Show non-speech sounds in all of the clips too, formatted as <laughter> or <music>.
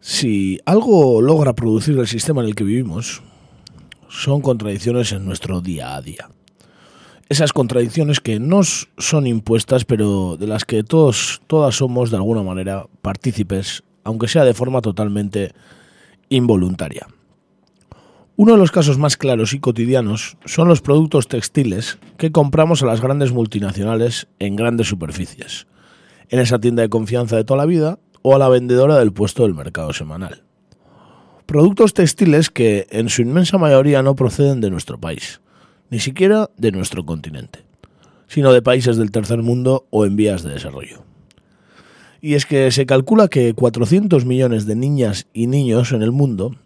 Si algo logra producir el sistema en el que vivimos, son contradicciones en nuestro día a día. Esas contradicciones que nos son impuestas, pero de las que todos, todas somos de alguna manera partícipes, aunque sea de forma totalmente involuntaria. Uno de los casos más claros y cotidianos son los productos textiles que compramos a las grandes multinacionales en grandes superficies, en esa tienda de confianza de toda la vida o a la vendedora del puesto del mercado semanal. Productos textiles que en su inmensa mayoría no proceden de nuestro país, ni siquiera de nuestro continente, sino de países del tercer mundo o en vías de desarrollo. Y es que se calcula que 400 millones de niñas y niños en el mundo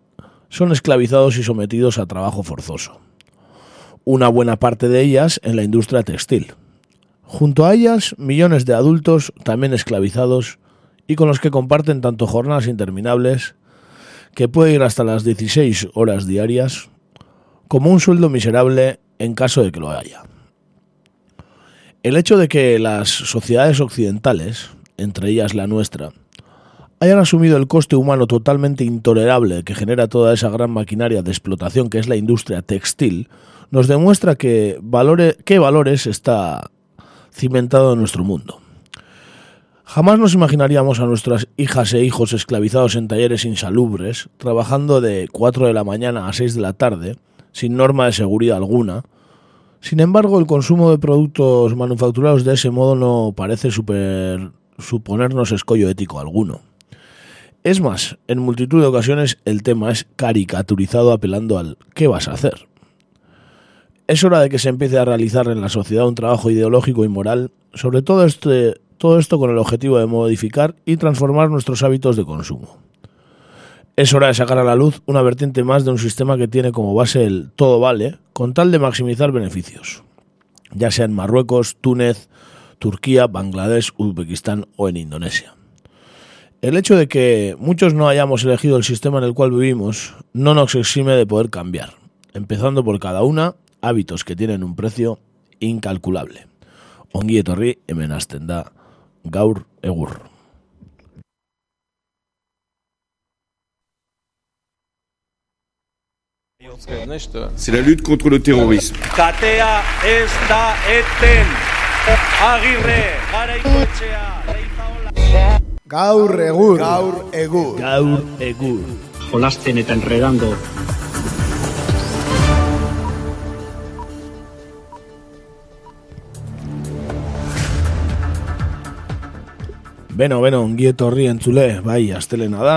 son esclavizados y sometidos a trabajo forzoso. Una buena parte de ellas en la industria textil. Junto a ellas, millones de adultos también esclavizados y con los que comparten tanto jornadas interminables, que puede ir hasta las 16 horas diarias, como un sueldo miserable en caso de que lo haya. El hecho de que las sociedades occidentales, entre ellas la nuestra, hayan asumido el coste humano totalmente intolerable que genera toda esa gran maquinaria de explotación que es la industria textil, nos demuestra que valore, qué valores está cimentado en nuestro mundo. Jamás nos imaginaríamos a nuestras hijas e hijos esclavizados en talleres insalubres, trabajando de 4 de la mañana a 6 de la tarde, sin norma de seguridad alguna. Sin embargo, el consumo de productos manufacturados de ese modo no parece super, suponernos escollo ético alguno. Es más, en multitud de ocasiones el tema es caricaturizado apelando al ¿qué vas a hacer? Es hora de que se empiece a realizar en la sociedad un trabajo ideológico y moral sobre todo este todo esto con el objetivo de modificar y transformar nuestros hábitos de consumo. Es hora de sacar a la luz una vertiente más de un sistema que tiene como base el todo vale, con tal de maximizar beneficios, ya sea en Marruecos, Túnez, Turquía, Bangladesh, Uzbekistán o en Indonesia. El hecho de que muchos no hayamos elegido el sistema en el cual vivimos no nos exime de poder cambiar, empezando por cada una hábitos que tienen un precio incalculable. Ongi etorri hemen hasten da gaur egur. C'est la lutte contre le terrorisme. Katea ez da eten. Agirre, garaikoetxea. Gaur egur. Gaur egur. Gaur egur. jolasten eta enredando Beno, beno, ongi etorri entzule, bai, astelena da,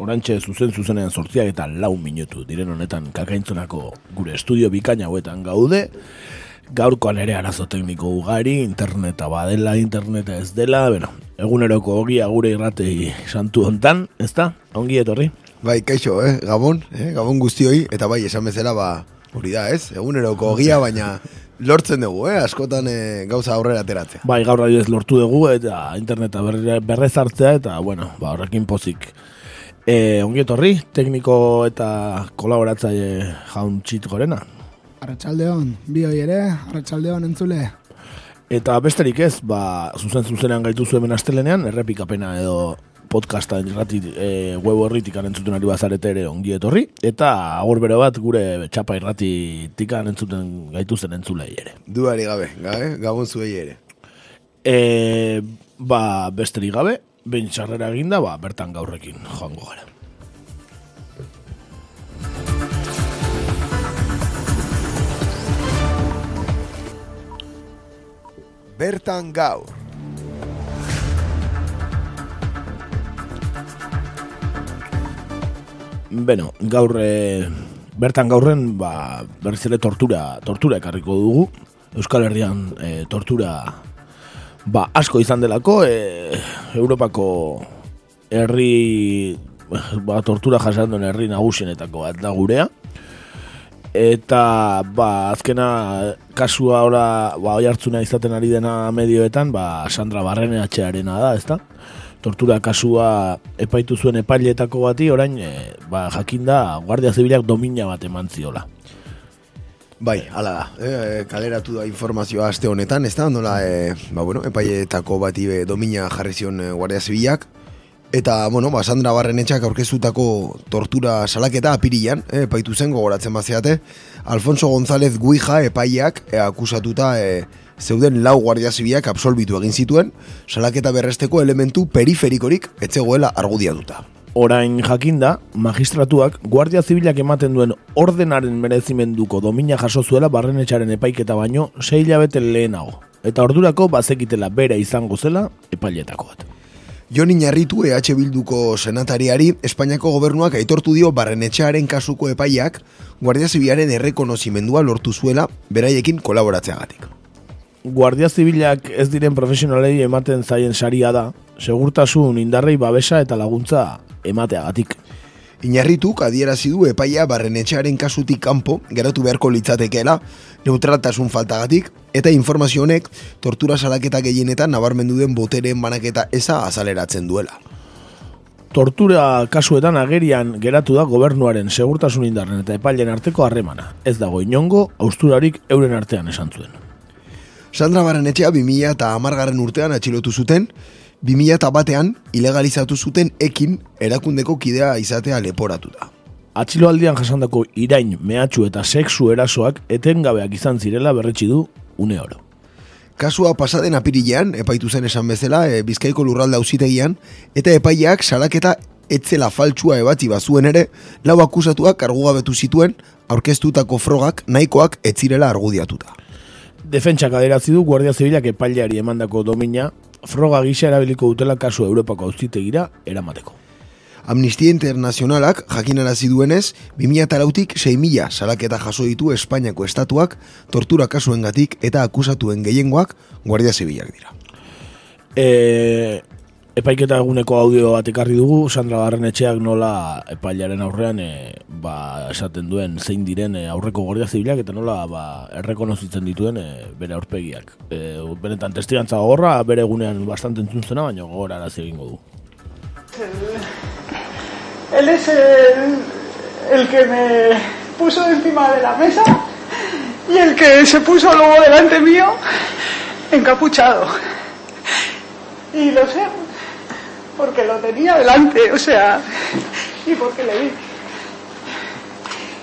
orantxe zuzen zuzenean sortziak eta lau minutu, diren honetan kakaintzonako gure estudio bikaina hauetan gaude, gaurkoan ere arazo tekniko ugari, interneta badela, interneta ez dela, beno, eguneroko ogia gure irratei santu hontan, ezta? Ongi etorri? Bai, kaixo, eh? Gabon, eh? Gabon guztioi, eta bai, esan bezala, ba, hori da, ez? Eguneroko ogia, baina lortzen dugu, eh? Askotan eh, gauza aurrera ateratzea. Bai, gaur adibidez lortu dugu eta interneta berre, berrezartzea eta, bueno, ba, horrekin pozik. E, ongi etorri, tekniko eta kolaboratzaile jaun txit gorena. Arratxaldeon, bi hoi ere, arratxaldeon entzule. Eta besterik ez, ba, zuzen zuzenean gaitu zuen astelenean, errepikapena edo podcasta irrati, e, web horritik entzuten ari bazarete ere ongi etorri, eta agor bere bat gure txapa irratitik entzuten gaitu zen entzulei ere. Duari gabe, gabe, gabon zuei ere. E, ba, besterik gabe, behin txarrera eginda, ba, bertan gaurrekin joango gara. Bertan gaur. Beno, gaur e, bertan gaurren ba, berriz ere tortura, tortura ekarriko dugu. Euskal Herrian e, tortura ba, asko izan delako, e, Europako herri ba, tortura jasan herri nagusienetako bat da gurea. Eta ba, azkena kasua ora ba, oi hartzuna izaten ari dena medioetan, ba, Sandra Barrene atxearena da, ezta? tortura kasua epaitu zuen epailetako bati, orain e, ba, jakinda Guardia Zibilak domina bat eman ziola. Bai, hala da. E, kaleratu da informazioa aste honetan, ez da? Nola, e, ba, bueno, epaietako bati be, domina jarri zion e, Guardia Zibilak. Eta, bueno, ba, Sandra Barrenetxak aurkeztutako tortura salaketa apirian, e, epaitu zen gogoratzen bazeate. Alfonso González Guija epaiak e, akusatuta e, zeuden lau Guardia Zibilak absolbitu egin zituen, salaketa berresteko elementu periferikorik etzegoela argudiatuta orain jakinda, magistratuak Guardia Zibilak ematen duen ordenaren merezimenduko domina jaso zuela barrenetxaren epaiketa baino sei hilabete lehenago. Eta ordurako bazekitela bera izango zela epailetako bat. Jon Inarritu EH Bilduko senatariari Espainiako gobernuak aitortu dio barrenetxearen kasuko epaiak Guardia Zibilaren errekonozimendua lortu zuela beraiekin kolaboratzeagatik. Guardia Zibilak ez diren profesionalei ematen zaien saria da, segurtasun indarrei babesa eta laguntza emateagatik. Inarrituk adierazi du epaia barrenetxearen kasutik kanpo geratu beharko litzatekeela neutraltasun faltagatik eta informazio honek tortura salaketa gehienetan nabarmendu den botereen banaketa eza azaleratzen duela. Tortura kasuetan agerian geratu da gobernuaren segurtasun indarren eta epailen arteko harremana. Ez dago inongo, austurarik euren artean esan zuen. Sandra Barrenetxea 2000 eta amargarren urtean atxilotu zuten, 2000 batean ilegalizatu zuten ekin erakundeko kidea izatea leporatuta. Atxiloaldian jasandako irain, mehatxu eta sexu erasoak etengabeak izan zirela berretsi du une oro. Kasua pasaden apirilean, epaitu zen esan bezala, e, bizkaiko lurralda ausitegian, eta epaileak salaketa etzela faltsua ebatzi bazuen ere, lau akusatuak argugabetu zituen, aurkeztutako frogak nahikoak etzirela argudiatuta. Defentsak aderazi du Guardia Zibilak epaileari emandako domina froga gisa erabiliko dutela kasu Europako auzitegira eramateko. Amnistia Internazionalak jakinarazi duenez, 2008-tik 6.000 salaketa jaso ditu Espainiako estatuak tortura kasuengatik eta akusatuen gehiengoak Guardia Zibilak dira. E, epaiketa eguneko audio bat ekarri dugu, Sandra Barrenetxeak nola epailaren aurrean e, ba, esaten duen zein diren e, aurreko guardia zibilak eta nola ba, errekonozitzen dituen e, bere aurpegiak. E, benetan testigantza gogorra, bere egunean bastante entzuntzena, baina gogora arazi egingo du. Él es el, el que me puso encima de la mesa y el que se puso luego delante mío encapuchado. Y lo sé, porque lo tenía delante, o sea, y porque le vi.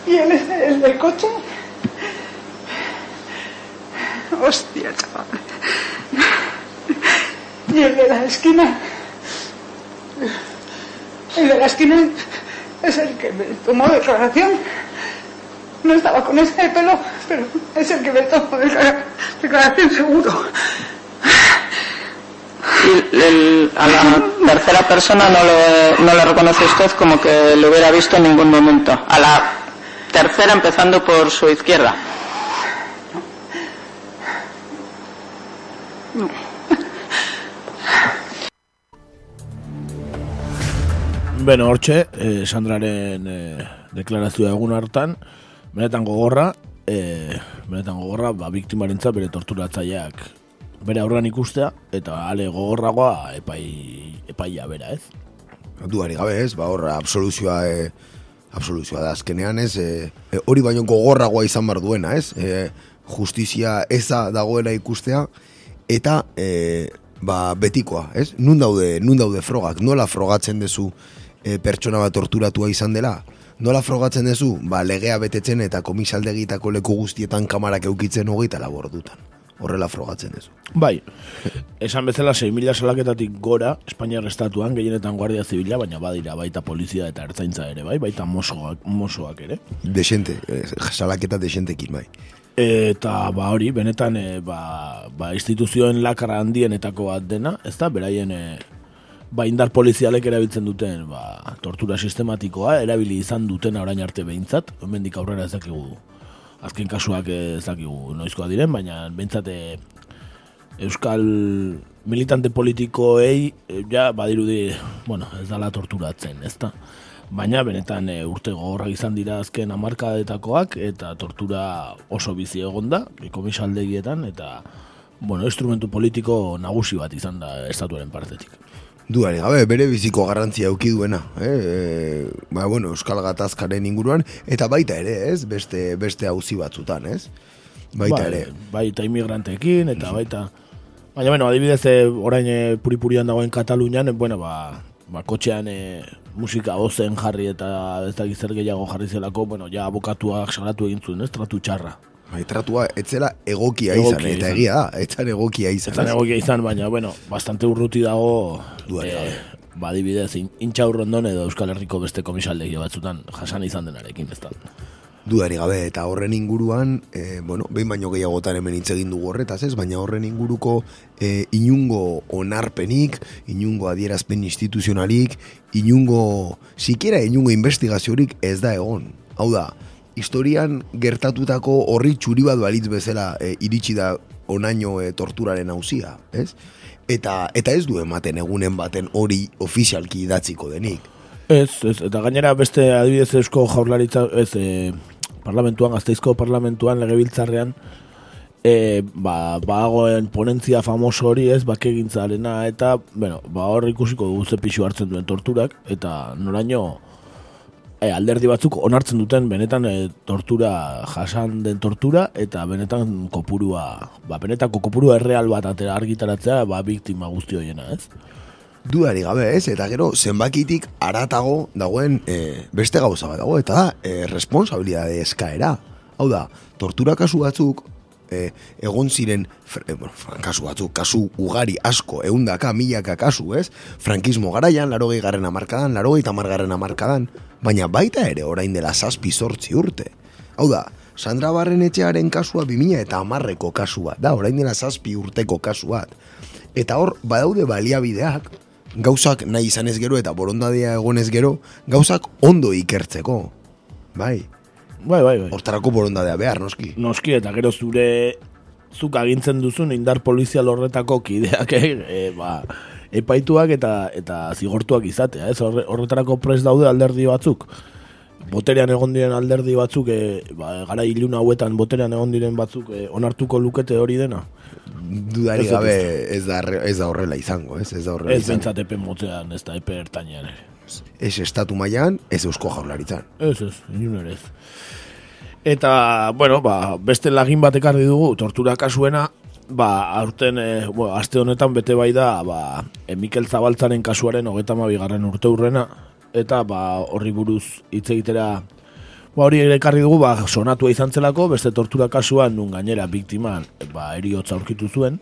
Y él el del coche. Hostia, chaval. Y el de la esquina. El de la esquina es el que me tomó declaración. No estaba con ese pelo, pero es el que me tomó declaración seguro y el, a la tercera persona no le, no le reconoce usted como que le hubiera visto en ningún momento. A la tercera empezando por su izquierda. Beno, hortxe, eh, Sandraren eh, deklarazioa egun hartan, benetan gogorra, eh, benetan gogorra, ba, biktimaren bere torturatzaileak bere aurran ikustea, eta ale gogorragoa epai, epaia bera, ez? Duari gabe ez, ba horra absoluzioa, e, absoluzioa da azkenean ez, e, hori baino gogorragoa izan bar duena ez, e, justizia eza dagoela ikustea, eta e, ba, betikoa, ez? Nun daude, nun daude frogak, nola frogatzen dezu e, pertsona bat torturatua izan dela? Nola frogatzen dezu? Ba, legea betetzen eta komisaldegitako leku guztietan kamarak eukitzen hogeita labordutan horrela frogatzen ez. Bai, esan bezala 6.000 salaketatik gora, Espainiar Estatuan, gehienetan Guardia Zibila, baina badira baita polizia eta ertzaintza ere, bai, baita mosoak, mosoak ere. Desente, eh, salaketa desentekin, bai. Eta ba hori, benetan e, ba, ba, instituzioen lakara handienetako bat dena, ez da, beraien e, ba, indar polizialek erabiltzen duten ba, tortura sistematikoa, erabili izan duten orain arte behintzat, hemendik aurrera ez dakigu azken kasuak ez dakigu noizkoa diren, baina bentsate euskal militante politikoei eh, ja badirudi, bueno, ez dala torturatzen, ez da? Baina benetan e, urte gogorrak izan dira azken amarkadetakoak eta tortura oso bizi egon da, komisaldegietan, eta bueno, instrumentu politiko nagusi bat izan da estatuaren partetik. Duari gabe, bere biziko garrantzia euki duena, eh? E, ba, bueno, Euskal Gatazkaren inguruan, eta baita ere, ez? Beste, beste hauzi batzutan, ez? Baita Bai, ere. Baita imigranteekin, eta baita... Baina, bueno, adibidez, eh, orain eh, puripurian dagoen Katalunian, bueno, ba, ba kotxean eh, musika ozen jarri eta ez da zer gehiago jarri zelako, bueno, ja abokatuak salatu egin zuen, ez, tratu txarra. Bai, tratua, etzela egokia, Egokia izan, eta izan. egia da, etzan egokia izan. Zan ez? egokia izan, baina, bueno, bastante urruti dago, Duari gabe. ba, adibidez, in- intxa urrondon edo Euskal Herriko beste komisaldegi batzutan jasan izan denarekin, ez da. Dudari gabe, eta horren inguruan, e, bueno, behin baino gehiagotan hemen hitz egin dugu horretaz, ez? Baina horren inguruko e, inungo onarpenik, inungo adierazpen instituzionalik, inungo, sikiera inungo investigaziorik ez da egon. Hau da, historian gertatutako horri txuri bat balitz bezala e, iritsi da onaino e, torturaren hauzia, ez? Eta, eta ez du ematen egunen baten hori ofizialki idatziko denik. Ez, ez, eta gainera beste adibidez eusko jaurlaritza, ez, e, parlamentuan, gazteizko parlamentuan, legebiltzarrean, e, ba, bagoen ponentzia famoso hori ez, bakegintzarena, eta, bueno, ba hor ikusiko dugu ze pixu hartzen duen torturak, eta noraino, e, alderdi batzuk onartzen duten benetan e, tortura jasan den tortura eta benetan kopurua ba benetako kopurua erreal bat atera argitaratzea ba biktima guzti hoiena, ez? Dudari gabe ez, eta gero zenbakitik aratago dagoen e, beste gauza bat dago, eta da, e, responsabilidade eskaera. Hau da, tortura kasu batzuk, e, egon ziren, fr- e, bueno, kasu batzuk, kasu ugari asko, eundaka, milaka kasu, ez? Frankismo garaian, larogei garren amarkadan, larogei tamargarren amarkadan, baina baita ere orain dela zazpi sortzi urte. Hau da, Sandra Barren etxearen kasua 2000 eta amarreko kasu bat, da, orain dela zazpi urteko kasu. Eta hor, badaude baliabideak, gauzak nahi izanez gero eta borondadea egonez gero, gauzak ondo ikertzeko. Bai, Bai, bai, bai. hortarako borondadea behar, noski. Noski eta gero zure zuk agintzen duzun indar polizial horretako kideak eh, e, ba, epaituak eta eta zigortuak izatea, ez? Horre- Horretarako pres daude alderdi batzuk. Boterean egon diren alderdi batzuk, e, ba, gara ilun hauetan boterean egon diren batzuk e, onartuko lukete hori dena. Dudari Ez gabe ez da, ez da horrela izango, ez? Ez da horrela Ez izango. bentsat epe motzean, ez da epe ertainean ere. Ez estatu mailan, ez eusko jaurlaritzan. Ez, ez, inun ere ez. Eta, bueno, ba, beste lagin bat ekarri dugu, tortura kasuena, ba, aurten, e, bueno, aste honetan bete bai da, ba, e, Mikel Zabaltzaren kasuaren hogeta garren urte urrena, eta, ba, horri buruz hitz egitera, ba, hori ere ekarri dugu, ba, sonatua izan zelako, beste tortura kasuan, nun gainera biktiman, ba, eriotza aurkitu zuen,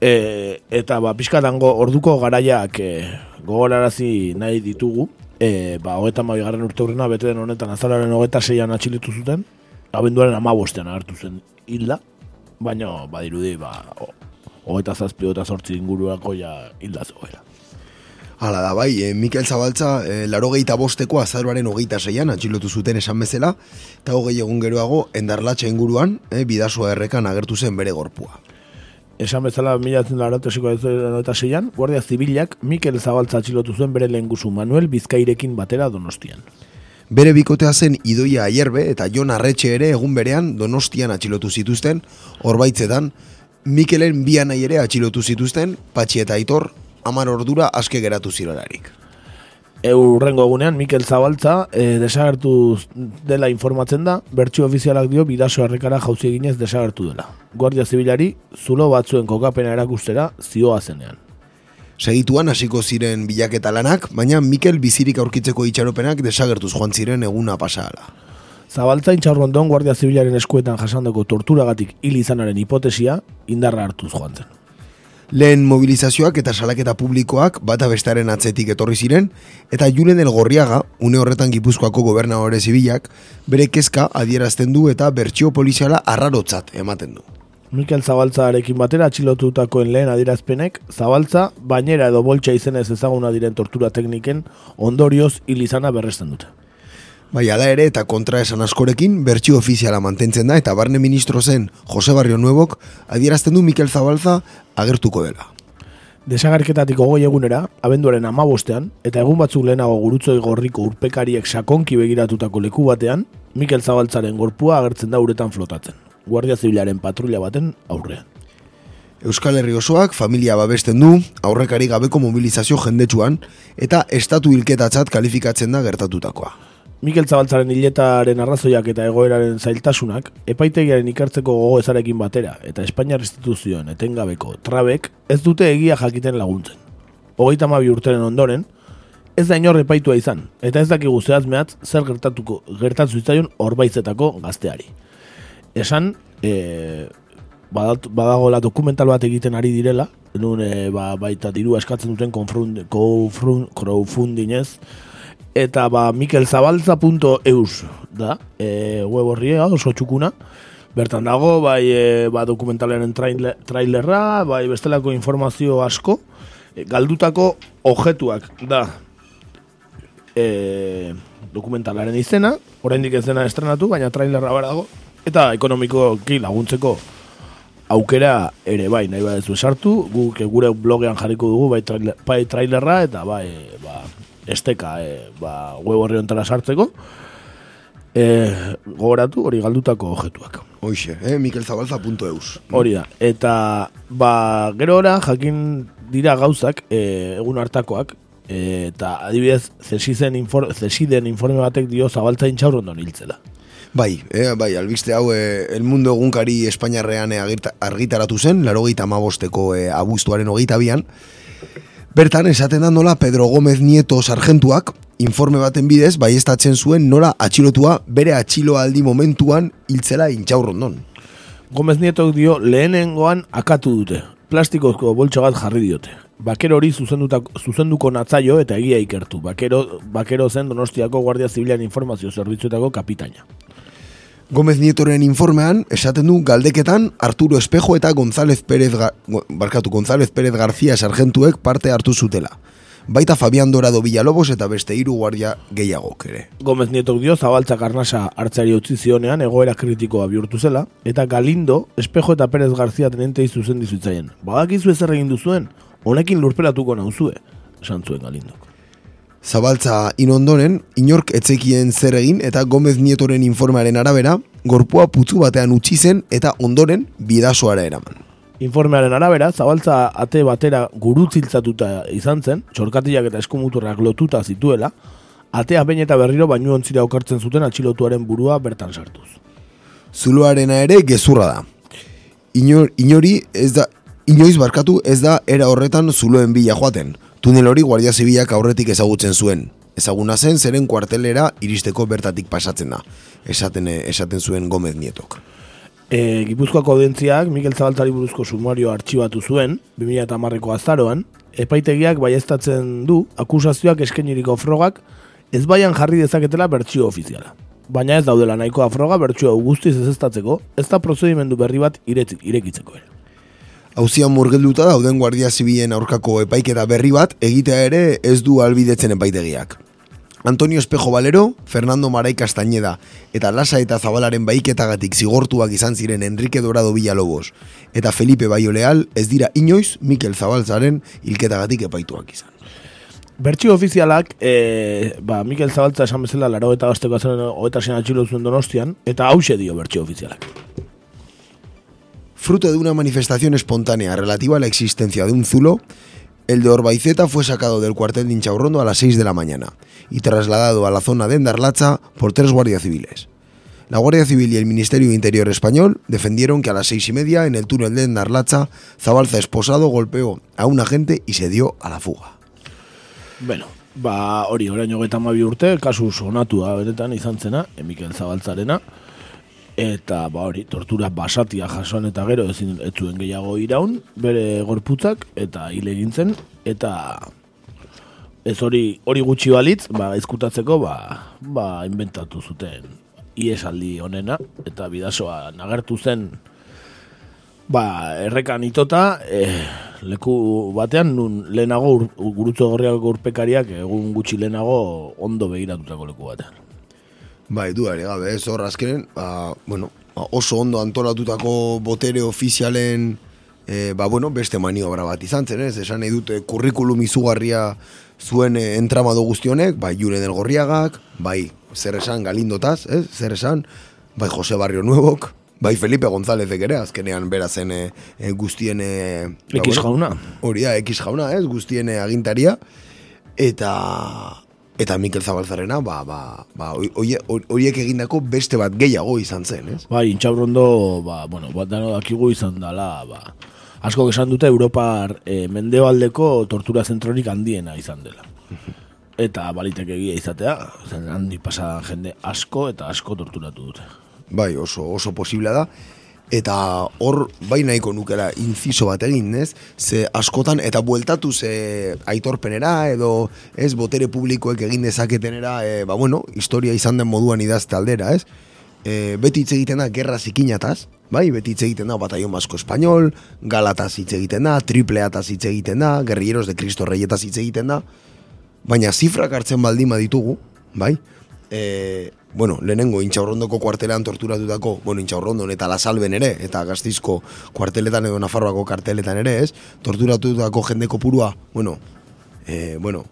e, eta, ba, pixkatango orduko garaiak e, gogorarazi nahi ditugu, e, ba, hogeta garren urte urrena, bete den honetan azalaren hogeta zeian atxilitu zuten, abenduaren amabostean agertu zen hilda, baina badirudi, ba, ho- hogeta zazpi, hogeta sortzi inguruako ja hilda zegoela. Hala da, bai, e, Mikel Zabaltza, e, laro bosteko azaroaren hogeita zeian, atxilotu zuten esan bezala, eta hogei egun geroago, endarlatxa inguruan, e, bidasoa errekan agertu zen bere gorpua. Esan bezala milatzen laratesiko eta zeian, Guardia Zibilak Mikel Zabaltza atxilotu zuen bere lehenguzu Manuel Bizkairekin batera donostian. Bere bikotea zen Idoia Aierbe eta Jon Arretxe ere egun berean Donostian atxilotu zituzten, horbaitzetan, Mikelen bianai ere atxilotu zituzten, Patxi eta Aitor, amar ordura aske geratu zirolarik. Eurrengo egunean Mikel Zabaltza e, desagertu dela informatzen da, bertxio ofizialak dio bidaso errekara jauzi eginez desagertu dela. Guardia Zibilari zulo batzuen kokapena erakustera zioa zenean. Segituan hasiko ziren bilaketa lanak, baina Mikel bizirik aurkitzeko itxaropenak desagertuz joan ziren eguna pasahala. Zabaltza intxaurrondon Guardia Zibilaren eskuetan jasandako torturagatik hil izanaren hipotesia indarra hartuz joan zen. Lehen mobilizazioak eta salaketa publikoak bata bestaren atzetik etorri ziren, eta Julen El Gorriaga, une horretan Gipuzkoako gobernadore zibilak, bere kezka adierazten du eta bertsio poliziala arrarotzat ematen du. Mikel Zabaltzarekin batera atxilotutakoen lehen adierazpenek, Zabaltza, bainera edo boltsa izenez ezaguna diren tortura tekniken ondorioz hil izana berresten dute. Bai, ala ere eta kontra esan askorekin bertsio ofiziala mantentzen da eta barne ministro zen Jose Barrio Nuevok adierazten du Mikel Zabalza agertuko dela. Desagarketatik goi egunera, abenduaren amabostean, eta egun batzuk lehenago gurutzoi gorriko urpekariek sakonki begiratutako leku batean, Mikel Zabaltzaren gorpua agertzen da uretan flotatzen. Guardia Zibilaren patrulla baten aurrean. Euskal Herri osoak familia babesten du, aurrekari gabeko mobilizazio jendetsuan, eta estatu hilketatzat kalifikatzen da gertatutakoa. Mikel Zabaltzaren hiletaren arrazoiak eta egoeraren zailtasunak, epaitegiaren ikertzeko gogo ezarekin batera, eta Espainiar instituzioen etengabeko trabek ez dute egia jakiten laguntzen. Hogeita mabi urteren ondoren, ez da inor epaitua izan, eta ez dakigu zehazmeatz zer gertatuko gertatu zitzaion horbaizetako gazteari. Esan, e, badat, badagoela dokumental bat egiten ari direla, nun e, ba, baita diru eskatzen duten crowdfundingez, eta ba mikelzabaltza.eus da, e, web horria oso txukuna, bertan dago, bai e, ba, dokumentalaren trailer, trailerra, bai bestelako informazio asko, e, galdutako objetuak da e, dokumentalaren izena, oraindik ez dena estrenatu, baina trailerra barago, eta ekonomikoki laguntzeko aukera ere bai, nahi badezu esartu, guk gure blogean jarriko dugu bai, trailer, bai trailerra eta bai, ba, esteka e, ba, web horri ontara sartzeko e, gogoratu hori galdutako objetuak Hoxe, eh, mikelzabalza.eus Hori da, eta ba, gero ora jakin dira gauzak e, egun hartakoak e, eta adibidez zesiden, infor, zesiden informe batek dio zabaltza intxaurron don hiltzela. Bai, eh, bai, albiste hau eh, el mundo egunkari Espainiarrean eh, argitaratu zen, laro gehieta mabosteko eh, abuztuaren hogeita bian, Bertan, esaten da nola Pedro Gómez Nieto sargentuak, informe baten bidez, bai zuen nola atxilotua bere atxilo aldi momentuan hiltzela intxaurrondon. Gómez Nieto dio lehenengoan akatu dute, plastikozko boltsogat jarri diote. Bakero hori zuzenduko natzaio eta egia ikertu. Bakero, bakero zen Donostiako Guardia Zibilan Informazio Zerbitzuetako kapitaina. Gomez Nietoren informean, esaten du galdeketan Arturo Espejo eta González Pérez, barkatu, González Pérez García sargentuek parte hartu zutela. Baita Fabián Dorado Villalobos eta beste hiru guardia gehiago ere. Gomez Nietok dio zabaltza karnasa hartzari utzi zionean egoera kritikoa bihurtu zela, eta Galindo, Espejo eta Pérez García tenente izuzen dizutzaien. Badakizu ez egin duzuen, honekin lurperatuko nauzue, esan zuen Galindok. Zabaltza inondoren, inork etzekien zer egin eta Gomez Nietoren informearen arabera, gorpua putzu batean utzi zen eta ondoren bidasoara eraman. Informearen arabera, zabaltza ate batera gurutziltzatuta izan zen, txorkatiak eta eskumuturrak lotuta zituela, atea bain eta berriro baino ontzira okartzen zuten atxilotuaren burua bertan sartuz. Zuloarena ere gezurra da. Inor, inori ez da, inoiz barkatu ez da era horretan zuloen bila joaten, Tunel hori Guardia Zibilak aurretik ezagutzen zuen. Ezaguna zen zeren kuartelera iristeko bertatik pasatzen da. Esaten, esaten zuen Gomez Nietok. E, Gipuzkoako audentziak Mikel Zabaltzari buruzko sumario artxibatu zuen, 2008ko azaroan, epaitegiak baiestatzen du akusazioak eskeniriko frogak ez baian jarri dezaketela bertsio ofiziala. Baina ez daudela nahikoa froga bertsio guztiz ez eztatzeko, ez da prozedimendu berri bat irekitzeko ere. Hauzian murgelduta dauden Guardia Zibilen aurkako epaiketa berri bat egitea ere ez du albidetzen epaitegiak. Antonio Espejo Valero, Fernando Marai Castañeda eta Lasa eta Zabalaren baiketagatik zigortuak izan ziren Enrique Dorado Villalobos eta Felipe Baioleal ez dira inoiz Mikel Zabaltzaren hilketagatik epaituak izan. Bertxio ofizialak, e, ba, Mikel Zabaltza esan bezala laro eta gazteko zen hogeita atxilo zuen donostian, eta hause dio bertxio ofizialak fruto de una manifestación espontánea relativa a la existencia de un zulo, el de Orbaiceta fue sacado del cuartel de Inchaurrondo a las 6 de la mañana y trasladado a la zona de Endarlacha por tres guardias civiles. La Guardia Civil y el Ministerio Interior español defendieron que a las seis y media, en el túnel de Endarlacha, Zabalza esposado golpeó a un agente y se dio a la fuga. Bueno, ba, hori, oraino geta urte, kasu sonatua beretan izan zena, Emikel Zabaltzarena, eta ba hori, tortura basatia jasoan eta gero ezin etzuen gehiago iraun, bere gorputzak eta hile gintzen, eta ez hori hori gutxi balitz, ba, ezkutatzeko, ba, ba, inventatu zuten iesaldi honena, eta bidasoa nagertu zen, ba, errekan itota, e, leku batean, nun lehenago ur, gurutzo gorriak urpekariak, egun gutxi lehenago ondo begiratutako leku batean. Bai, du ere gabe, ez hor azkenen, ba, bueno, ba, oso ondo antolatutako botere ofizialen e, ba, bueno, beste maniobra bat izan zen, ez? Esan nahi dute kurrikulum izugarria zuen e, entramado guztionek, bai Jure del Gorriagak, bai zer esan galindotaz, ez? Zer esan, bai Jose Barrio Nuevok, Bai Felipe Gonzálezek ere, azkenean bera zen e, e, guztien... E, ba, X jauna. Hori da, X jauna, ez, guztien e, agintaria. Eta... Eta Mikel Zabalzarena, ba, ba, ba, horiek oie, egindako beste bat gehiago izan zen, ez? Bai, intxaurrondo, ba, bueno, bat dano dakigu izan dela, ba, asko esan dute Europar e, mendebaldeko tortura zentrorik handiena izan dela. <laughs> Eta baliteke egia izatea, handi pasadan jende asko eta asko torturatu dute. Bai, oso, oso posiblea da eta hor bai nahiko nukera inciso bat egin, ez? Ze askotan eta bueltatu ze aitorpenera edo ez botere publikoek egin dezaketenera, e, ba bueno, historia izan den moduan idazte aldera, ez? E, beti hitz egiten da gerra zikinataz, bai? Beti hitz egiten da batallon basko espainol, galataz hitz egiten da, tripleataz hitz egiten da, guerrilleros de Cristo Reyetaz hitz egiten da, baina zifrak hartzen baldima ditugu, bai? E, bueno, lehenengo intxaurrondoko kuartelean torturatutako, bueno, intxaurrondon eta lasalben ere, eta gaztizko kuarteletan edo Nafarroako karteletan ere, ez, torturatutako jendeko purua, bueno, e, bueno,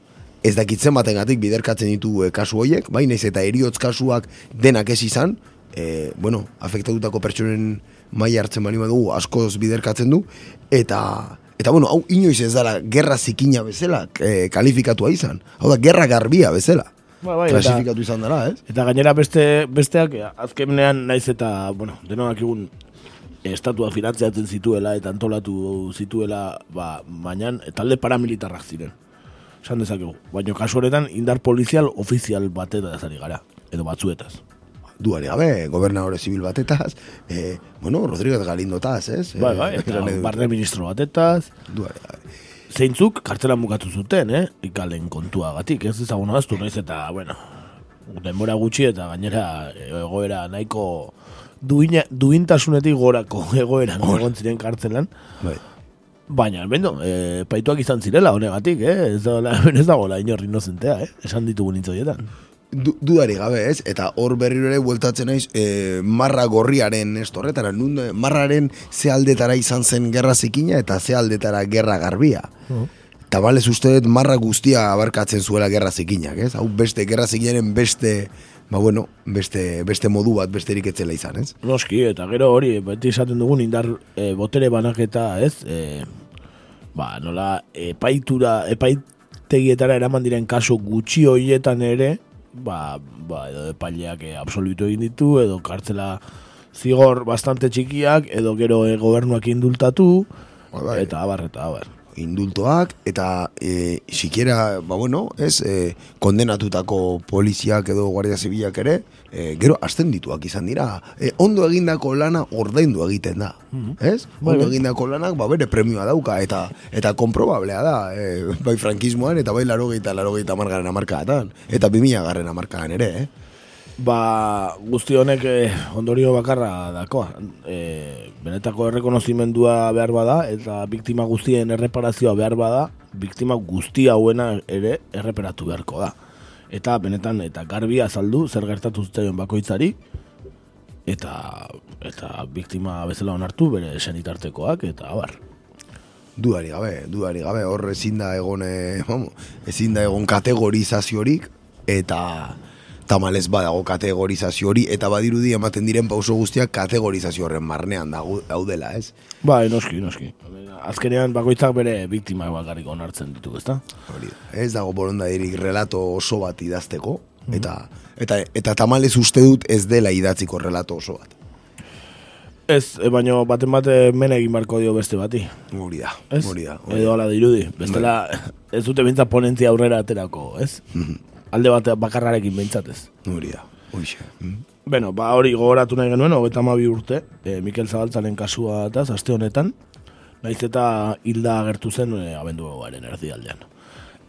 ez dakitzen baten gatik biderkatzen ditu e, kasu hoiek, bai, naiz eta eriotz kasuak denak ez izan, e, bueno, afektatutako pertsonen mai hartzen bani badugu askoz biderkatzen du, eta, eta bueno, hau inoiz ez dara gerra zikina bezala e, kalifikatua izan, hau da, gerra garbia bezala. Ba, bai, klasifikatu izan dara, ez? Eta gainera beste besteak azkenean naiz eta, bueno, denoak egun estatua finantziatzen zituela eta antolatu zituela, ba, baina talde paramilitarrak ziren. Esan dezakegu. Baina kasu horretan indar polizial ofizial bateta zari gara, edo batzuetaz. Duari gabe, gobernadore zibil batetaz, eh, bueno, Rodríguez Galindotaz, ez? Bai, bai, eta barne ministro batetaz. Duari gabe zeintzuk kartela mugatu zuten, eh? Ikalen kontua gatik, ez ezagun aztu, naiz eta, bueno, denbora gutxi eta gainera egoera nahiko duina, duintasunetik gorako <laughs> egoera egon ziren kartzelan. Bai. Baina, bendo, e, paituak izan zirela honegatik, eh? Ez da, <laughs> ez dago la inorri inozentea, eh? Esan ditugu nintzoietan du, dudari gabe ez, eta hor berriro ere bueltatzen naiz e, marra gorriaren ez torretara, nun eh, marraren ze aldetara izan zen gerra zikina eta ze aldetara gerra garbia. Uh Eta balez uste marra guztia abarkatzen zuela gerra zikinak, ez? Hau beste, gerra zikinaren beste, ba bueno, beste, beste modu bat besterik etzela izan, ez? Noski, eta gero hori, beti izaten dugun indar e, botere banaketa, ez? E, ba, nola, epaitura, epaitegietara eraman diren kaso gutxi hoietan ere, ba, ba edo epaileak e, absolutu egin ditu, edo kartzela zigor bastante txikiak, edo gero e, gobernuak indultatu, ba, bai. eta abar, eta abar indultoak eta e, sikiera, ba bueno, ez, e, kondenatutako poliziak edo guardia zibilak ere, e, gero azten dituak izan dira. E, ondo egindako lana ordaindu egiten da, mhm. ez? Bai, ondo bai. egindako lanak, ba bere premioa dauka eta eta konprobablea da, e, bai frankismoan eta bai larogeita, larogeita margaren amarkatan, eta bimila garren amarkadan ere, eh? Ba, guzti honek eh, ondorio bakarra dako. Eh, benetako errekonozimendua behar bada, eta biktima guztien erreparazioa behar bada, biktima guzti hauena ere erreperatu beharko da. Eta benetan, eta garbi azaldu, zer gertatu zuten bakoitzari, eta eta biktima bezala onartu bere senitartekoak, eta abar. Duari gabe, duari gabe, hor ezin da egon, eh, ezin da egon kategorizaziorik, eta tamalez badago kategorizazio hori eta badirudi ematen diren pauso guztiak kategorizazio horren marnean daudela, ez? Ba, noski, noski. Azkenean bakoitzak bere biktima bakarrik onartzen ditu, ezta? Hori, ez dago boronda dirik relato oso bat idazteko, mhm. eta, eta, eta tamalez uste dut ez dela idatziko relato oso bat. Ez, e, baino baten bate mene egin barko dio beste bati. Hori da, hori da. Edo ala dirudi. Bestela, bai. ez dute bintza ponentzia aurrera aterako, ez? Mm alde bat bakarrarekin behintzatez. Hori da, mm. Bueno, ba hori gogoratu nahi genuen, hogeta bi urte, e, Mikel Zabaltzaren kasua eta aste honetan, naiz eta hilda agertu zen e, abendu garen erdi aldean.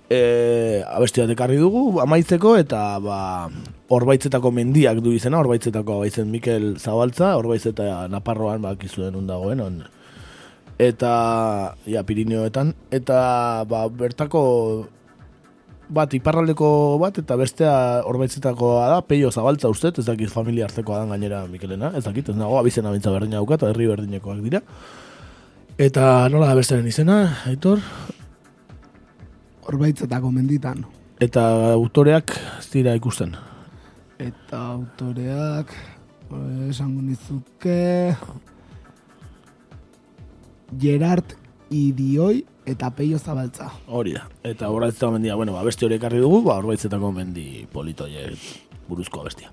E, abesti bat ekarri dugu, amaitzeko, eta ba, orbaitzetako mendiak du izena, orbaitzetako abaitzen Mikel Zabaltza, orbaitzeta Naparroan bakizuen undagoen, on, eta ja, Pirineoetan, eta ba, bertako bat iparraldeko bat eta bestea orbaitzetako da peio zabaltza uste, ez dakit familia hartzekoa da gainera Mikelena, ez dakit, ez nago abizena bintza berdina daukat, herri berdinekoak dira. Eta nola da besteren izena, Aitor? Orbaitzetako menditan. Eta autoreak ez dira ikusten? Eta autoreak... Eh, Esango nizuke... Gerard Idioi eta Peio Zabaltza. Hori da. Eta horretzetako mendia, bueno, ba, beste hori ekarri dugu, ba, horretzetako mendi politoie buruzko bestia.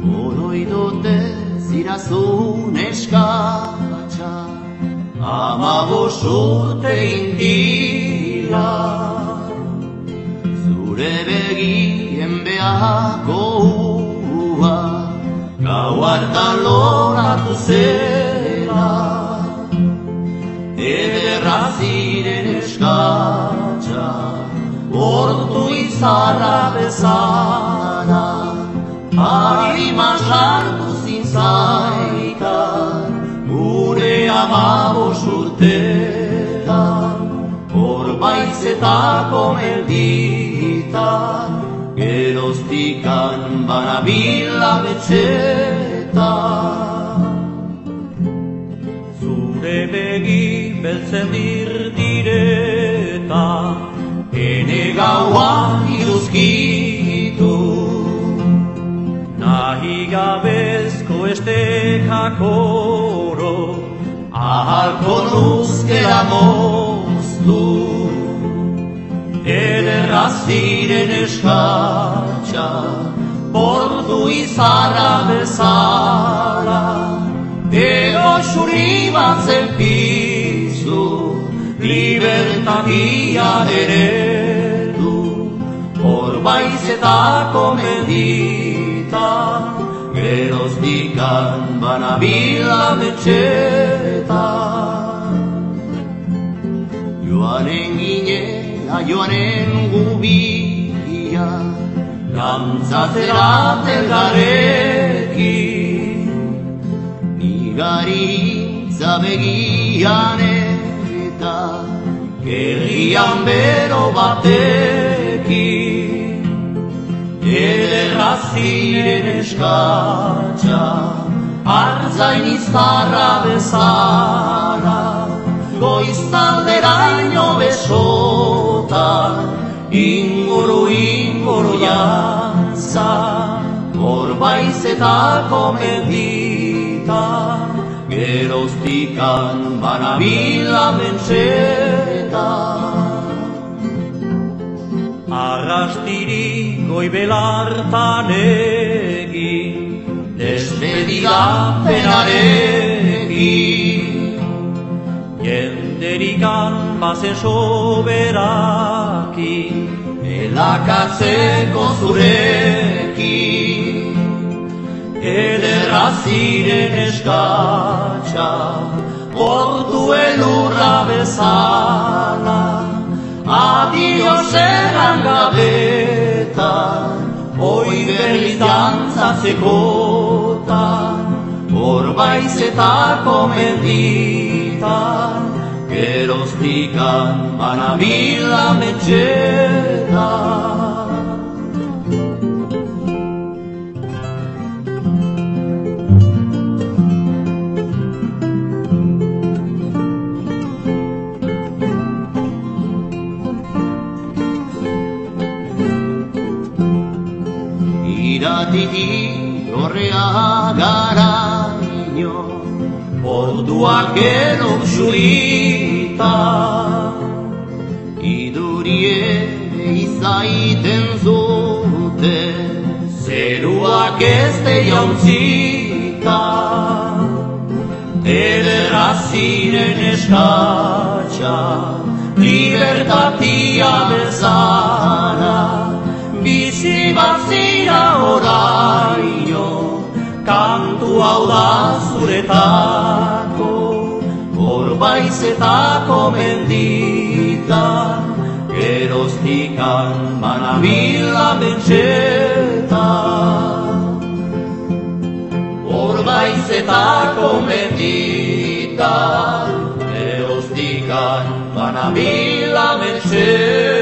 Odoi dute zirazu neskatxa Ama bosurte indira Zure begien behako ua Gau hartan loratu zera Ederra ziren eskatxa Hortu izarra bezala. Harima sartu zintzaitan Gure amabos urtetan Horbaizetako menditan Geroztikan banabila betxetan Zure begi beltzen dirdireta Ene gauan iruzkitu. Nahi gabezko estekakoro Ahalko nuzkera moztu Ederraz diren eskatxa Bordu izara bezala. Dego xuri bat zen pizu Libertatia ere du. Horbaizetako medita Geroz dikan banabila metxeta Joan engin saioaren gubia Dantzatzera telgarekin Nigari zabegian eta Gerrian bero batekin Ederra ziren eskatxa Arzain izparra bezara Goiztalderaino besotan Inguru inguru jantza Horbaizetako menditan Geroztikan banabila mentxetan Arrastiri goibelartan egin Despedida penarekin Jenderikan bazen soberaki Elakatzeko zurekin Ederra ziren eskatxa Portu elurra bezala. Adio zeran gabetan Hoi berriz dantzatzekotan Horbaizetako menditan Geroztikan banabila metxeta Iratiti horrea gara Orduak gero xurita Idurie izaiten zute Zeruak ez te jauntzita Ederra ziren eskatxa Libertatia bezala Bizi bat zira oraino Kantu hau da zuretako baizetako mendita, geroztikan manabila mentxeta. Hor baizetako mendita, geroztikan manabila mentxeta.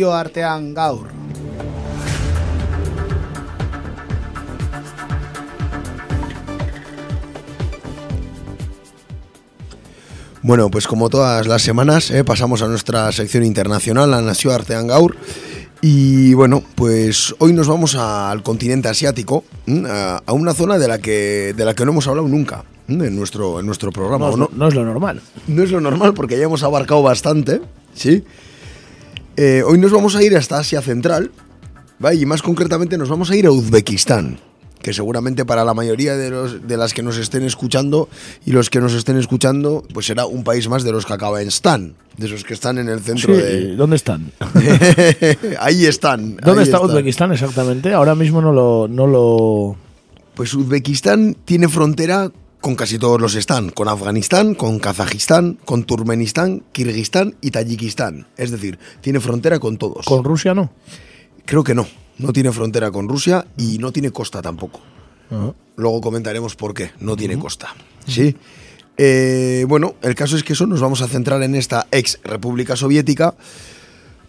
Nazioartean gaur. Bueno, pues como todas las semanas, eh, pasamos a nuestra sección internacional, la Nación Artean Gaur. Y bueno, pues hoy nos vamos a- al continente asiático, a, a una zona de la que de la que no hemos hablado nunca en nuestro en nuestro programa. No, ¿o es lo- no es lo normal. no es lo normal porque ya hemos abarcado bastante, ¿sí? Eh, hoy nos vamos a ir hasta Asia Central, ¿vale? y más concretamente nos vamos a ir a Uzbekistán, que seguramente para la mayoría de, los, de las que nos estén escuchando y los que nos estén escuchando, pues será un país más de los que acaba en Stan, de esos que están en el centro Sí, de... ¿Dónde están? <laughs> ahí están. ¿Dónde ahí está están. Uzbekistán exactamente? Ahora mismo no lo, no lo... Pues Uzbekistán tiene frontera con casi todos los están, con Afganistán, con Kazajistán, con Turkmenistán, Kirguistán y Tayikistán. Es decir, tiene frontera con todos. ¿Con Rusia no? Creo que no. No tiene frontera con Rusia y no tiene costa tampoco. Ajá. Luego comentaremos por qué. No tiene costa. ¿Sí? Eh, bueno, el caso es que eso nos vamos a centrar en esta ex República Soviética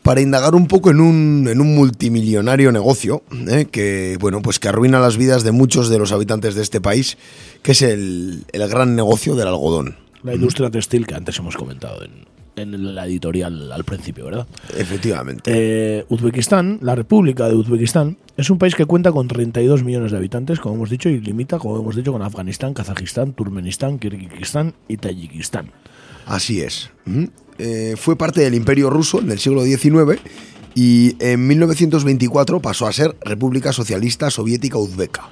para indagar un poco en un, en un multimillonario negocio ¿eh? que, bueno, pues que arruina las vidas de muchos de los habitantes de este país, que es el, el gran negocio del algodón. La industria textil que antes hemos comentado en, en la editorial al principio, ¿verdad? Efectivamente. Eh, Uzbekistán, la República de Uzbekistán, es un país que cuenta con 32 millones de habitantes, como hemos dicho, y limita, como hemos dicho, con Afganistán, Kazajistán, Turkmenistán, Kirguistán y Tayikistán. Así es. Eh, fue parte del Imperio Ruso en el siglo XIX y en 1924 pasó a ser República Socialista Soviética Uzbeka.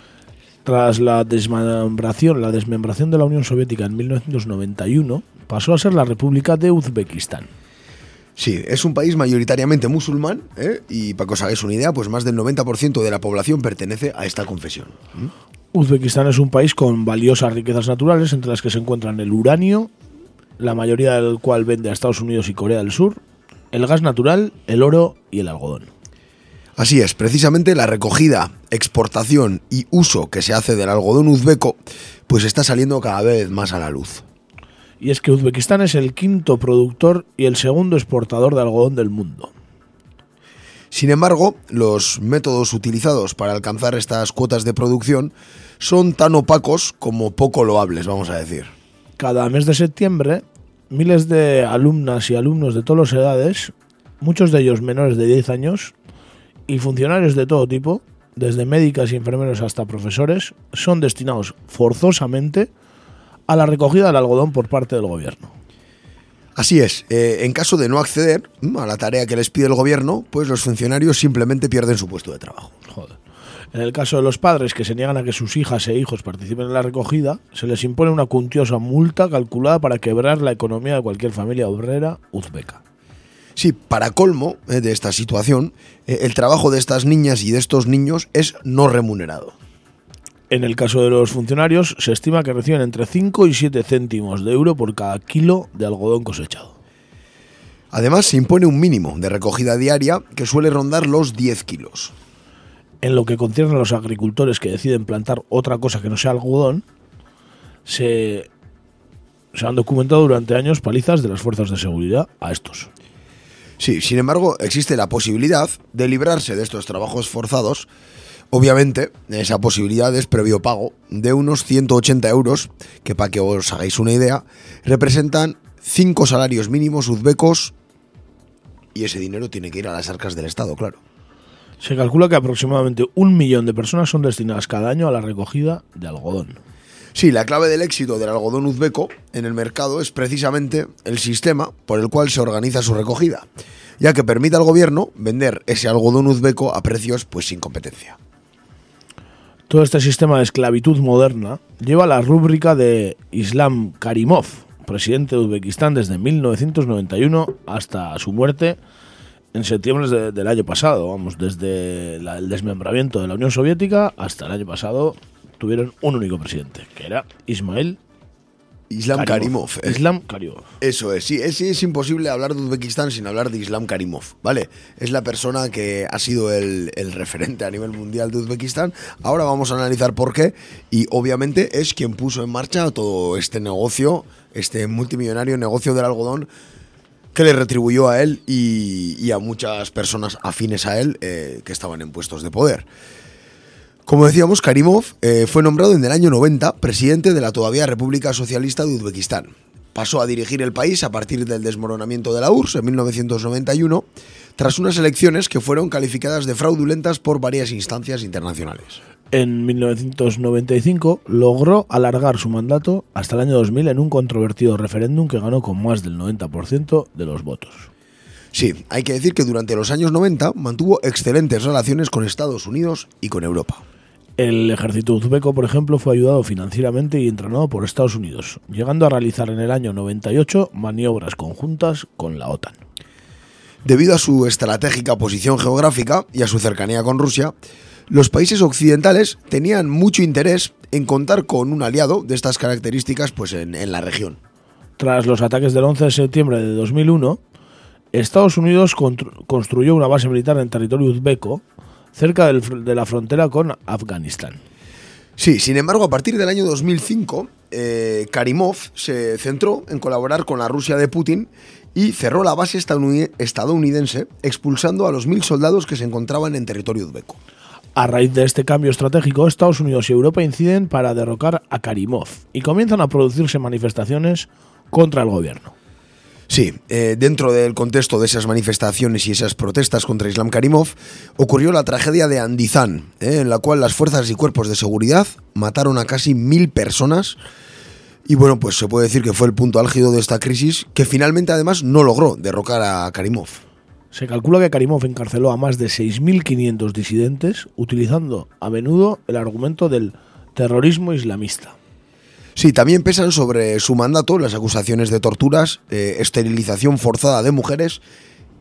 Tras la desmembración, la desmembración de la Unión Soviética en 1991, pasó a ser la República de Uzbekistán. Sí, es un país mayoritariamente musulmán ¿eh? y para que os hagáis una idea, pues más del 90% de la población pertenece a esta confesión. Uzbekistán es un país con valiosas riquezas naturales, entre las que se encuentran el uranio, la mayoría del cual vende a Estados Unidos y Corea del Sur, el gas natural, el oro y el algodón. Así es, precisamente la recogida, exportación y uso que se hace del algodón uzbeco, pues está saliendo cada vez más a la luz. Y es que Uzbekistán es el quinto productor y el segundo exportador de algodón del mundo. Sin embargo, los métodos utilizados para alcanzar estas cuotas de producción son tan opacos como poco loables, vamos a decir. Cada mes de septiembre, miles de alumnas y alumnos de todas las edades, muchos de ellos menores de 10 años, y funcionarios de todo tipo, desde médicas y enfermeros hasta profesores, son destinados forzosamente a la recogida del algodón por parte del gobierno. Así es, eh, en caso de no acceder mm, a la tarea que les pide el gobierno, pues los funcionarios simplemente pierden su puesto de trabajo. Joder. En el caso de los padres que se niegan a que sus hijas e hijos participen en la recogida, se les impone una cuantiosa multa calculada para quebrar la economía de cualquier familia obrera uzbeca. Sí, para colmo eh, de esta situación, eh, el trabajo de estas niñas y de estos niños es no remunerado. En el caso de los funcionarios, se estima que reciben entre 5 y 7 céntimos de euro por cada kilo de algodón cosechado. Además, se impone un mínimo de recogida diaria que suele rondar los 10 kilos. En lo que concierne a los agricultores que deciden plantar otra cosa que no sea algodón, se, se han documentado durante años palizas de las fuerzas de seguridad a estos. Sí, sin embargo, existe la posibilidad de librarse de estos trabajos forzados. Obviamente, esa posibilidad es previo pago de unos 180 euros, que para que os hagáis una idea, representan 5 salarios mínimos uzbecos y ese dinero tiene que ir a las arcas del Estado, claro. Se calcula que aproximadamente un millón de personas son destinadas cada año a la recogida de algodón. Sí, la clave del éxito del algodón uzbeco en el mercado es precisamente el sistema por el cual se organiza su recogida, ya que permite al gobierno vender ese algodón uzbeco a precios pues sin competencia. Todo este sistema de esclavitud moderna lleva la rúbrica de Islam Karimov, presidente de Uzbekistán desde 1991 hasta su muerte en septiembre de- del año pasado. Vamos, desde la- el desmembramiento de la Unión Soviética hasta el año pasado tuvieron un único presidente, que era Ismail Islam Karimov. eh. Islam Karimov. Eso es, sí, es, es imposible hablar de Uzbekistán sin hablar de Islam Karimov, ¿vale? Es la persona que ha sido el, el referente a nivel mundial de Uzbekistán. Ahora vamos a analizar por qué y obviamente es quien puso en marcha todo este negocio, este multimillonario negocio del algodón, que le retribuyó a él y, a muchas personas afines a él eh, que estaban en puestos de poder. Como decíamos, Karimov eh, fue nombrado en el año 90 presidente de la todavía República Socialista de Uzbekistán. Pasó a dirigir el país a partir del desmoronamiento de la URSS en 1991, tras unas elecciones que fueron calificadas de fraudulentas por varias instancias internacionales. En 1995 logró alargar su mandato hasta el año 2000 en un controvertido referéndum que ganó con más del 90% de los votos. Sí, hay que decir que durante los años 90 mantuvo excelentes relaciones con Estados Unidos y con Europa. El ejército uzbeco, por ejemplo, fue ayudado financieramente y entrenado por Estados Unidos, llegando a realizar en el año 98 maniobras conjuntas con la OTAN. Debido a su estratégica posición geográfica y a su cercanía con Rusia, los países occidentales tenían mucho interés en contar con un aliado de estas características pues, en, en la región. Tras los ataques del 11 de septiembre de 2001, Estados Unidos constru- construyó una base militar en territorio uzbeco cerca del de la frontera con Afganistán. Sí, sin embargo, a partir del año 2005, eh, Karimov se centró en colaborar con la Rusia de Putin y cerró la base estadounid- estadounidense, expulsando a los mil soldados que se encontraban en territorio uzbeco. A raíz de este cambio estratégico, Estados Unidos y Europa inciden para derrocar a Karimov y comienzan a producirse manifestaciones contra el gobierno. Sí, eh, dentro del contexto de esas manifestaciones y esas protestas contra Islam Karimov, ocurrió la tragedia de Andizán, eh, en la cual las fuerzas y cuerpos de seguridad mataron a casi mil personas. Y bueno, pues se puede decir que fue el punto álgido de esta crisis, que finalmente además no logró derrocar a Karimov. Se calcula que Karimov encarceló a más de 6.500 disidentes utilizando a menudo el argumento del terrorismo islamista. Sí, también pesan sobre su mandato las acusaciones de torturas, eh, esterilización forzada de mujeres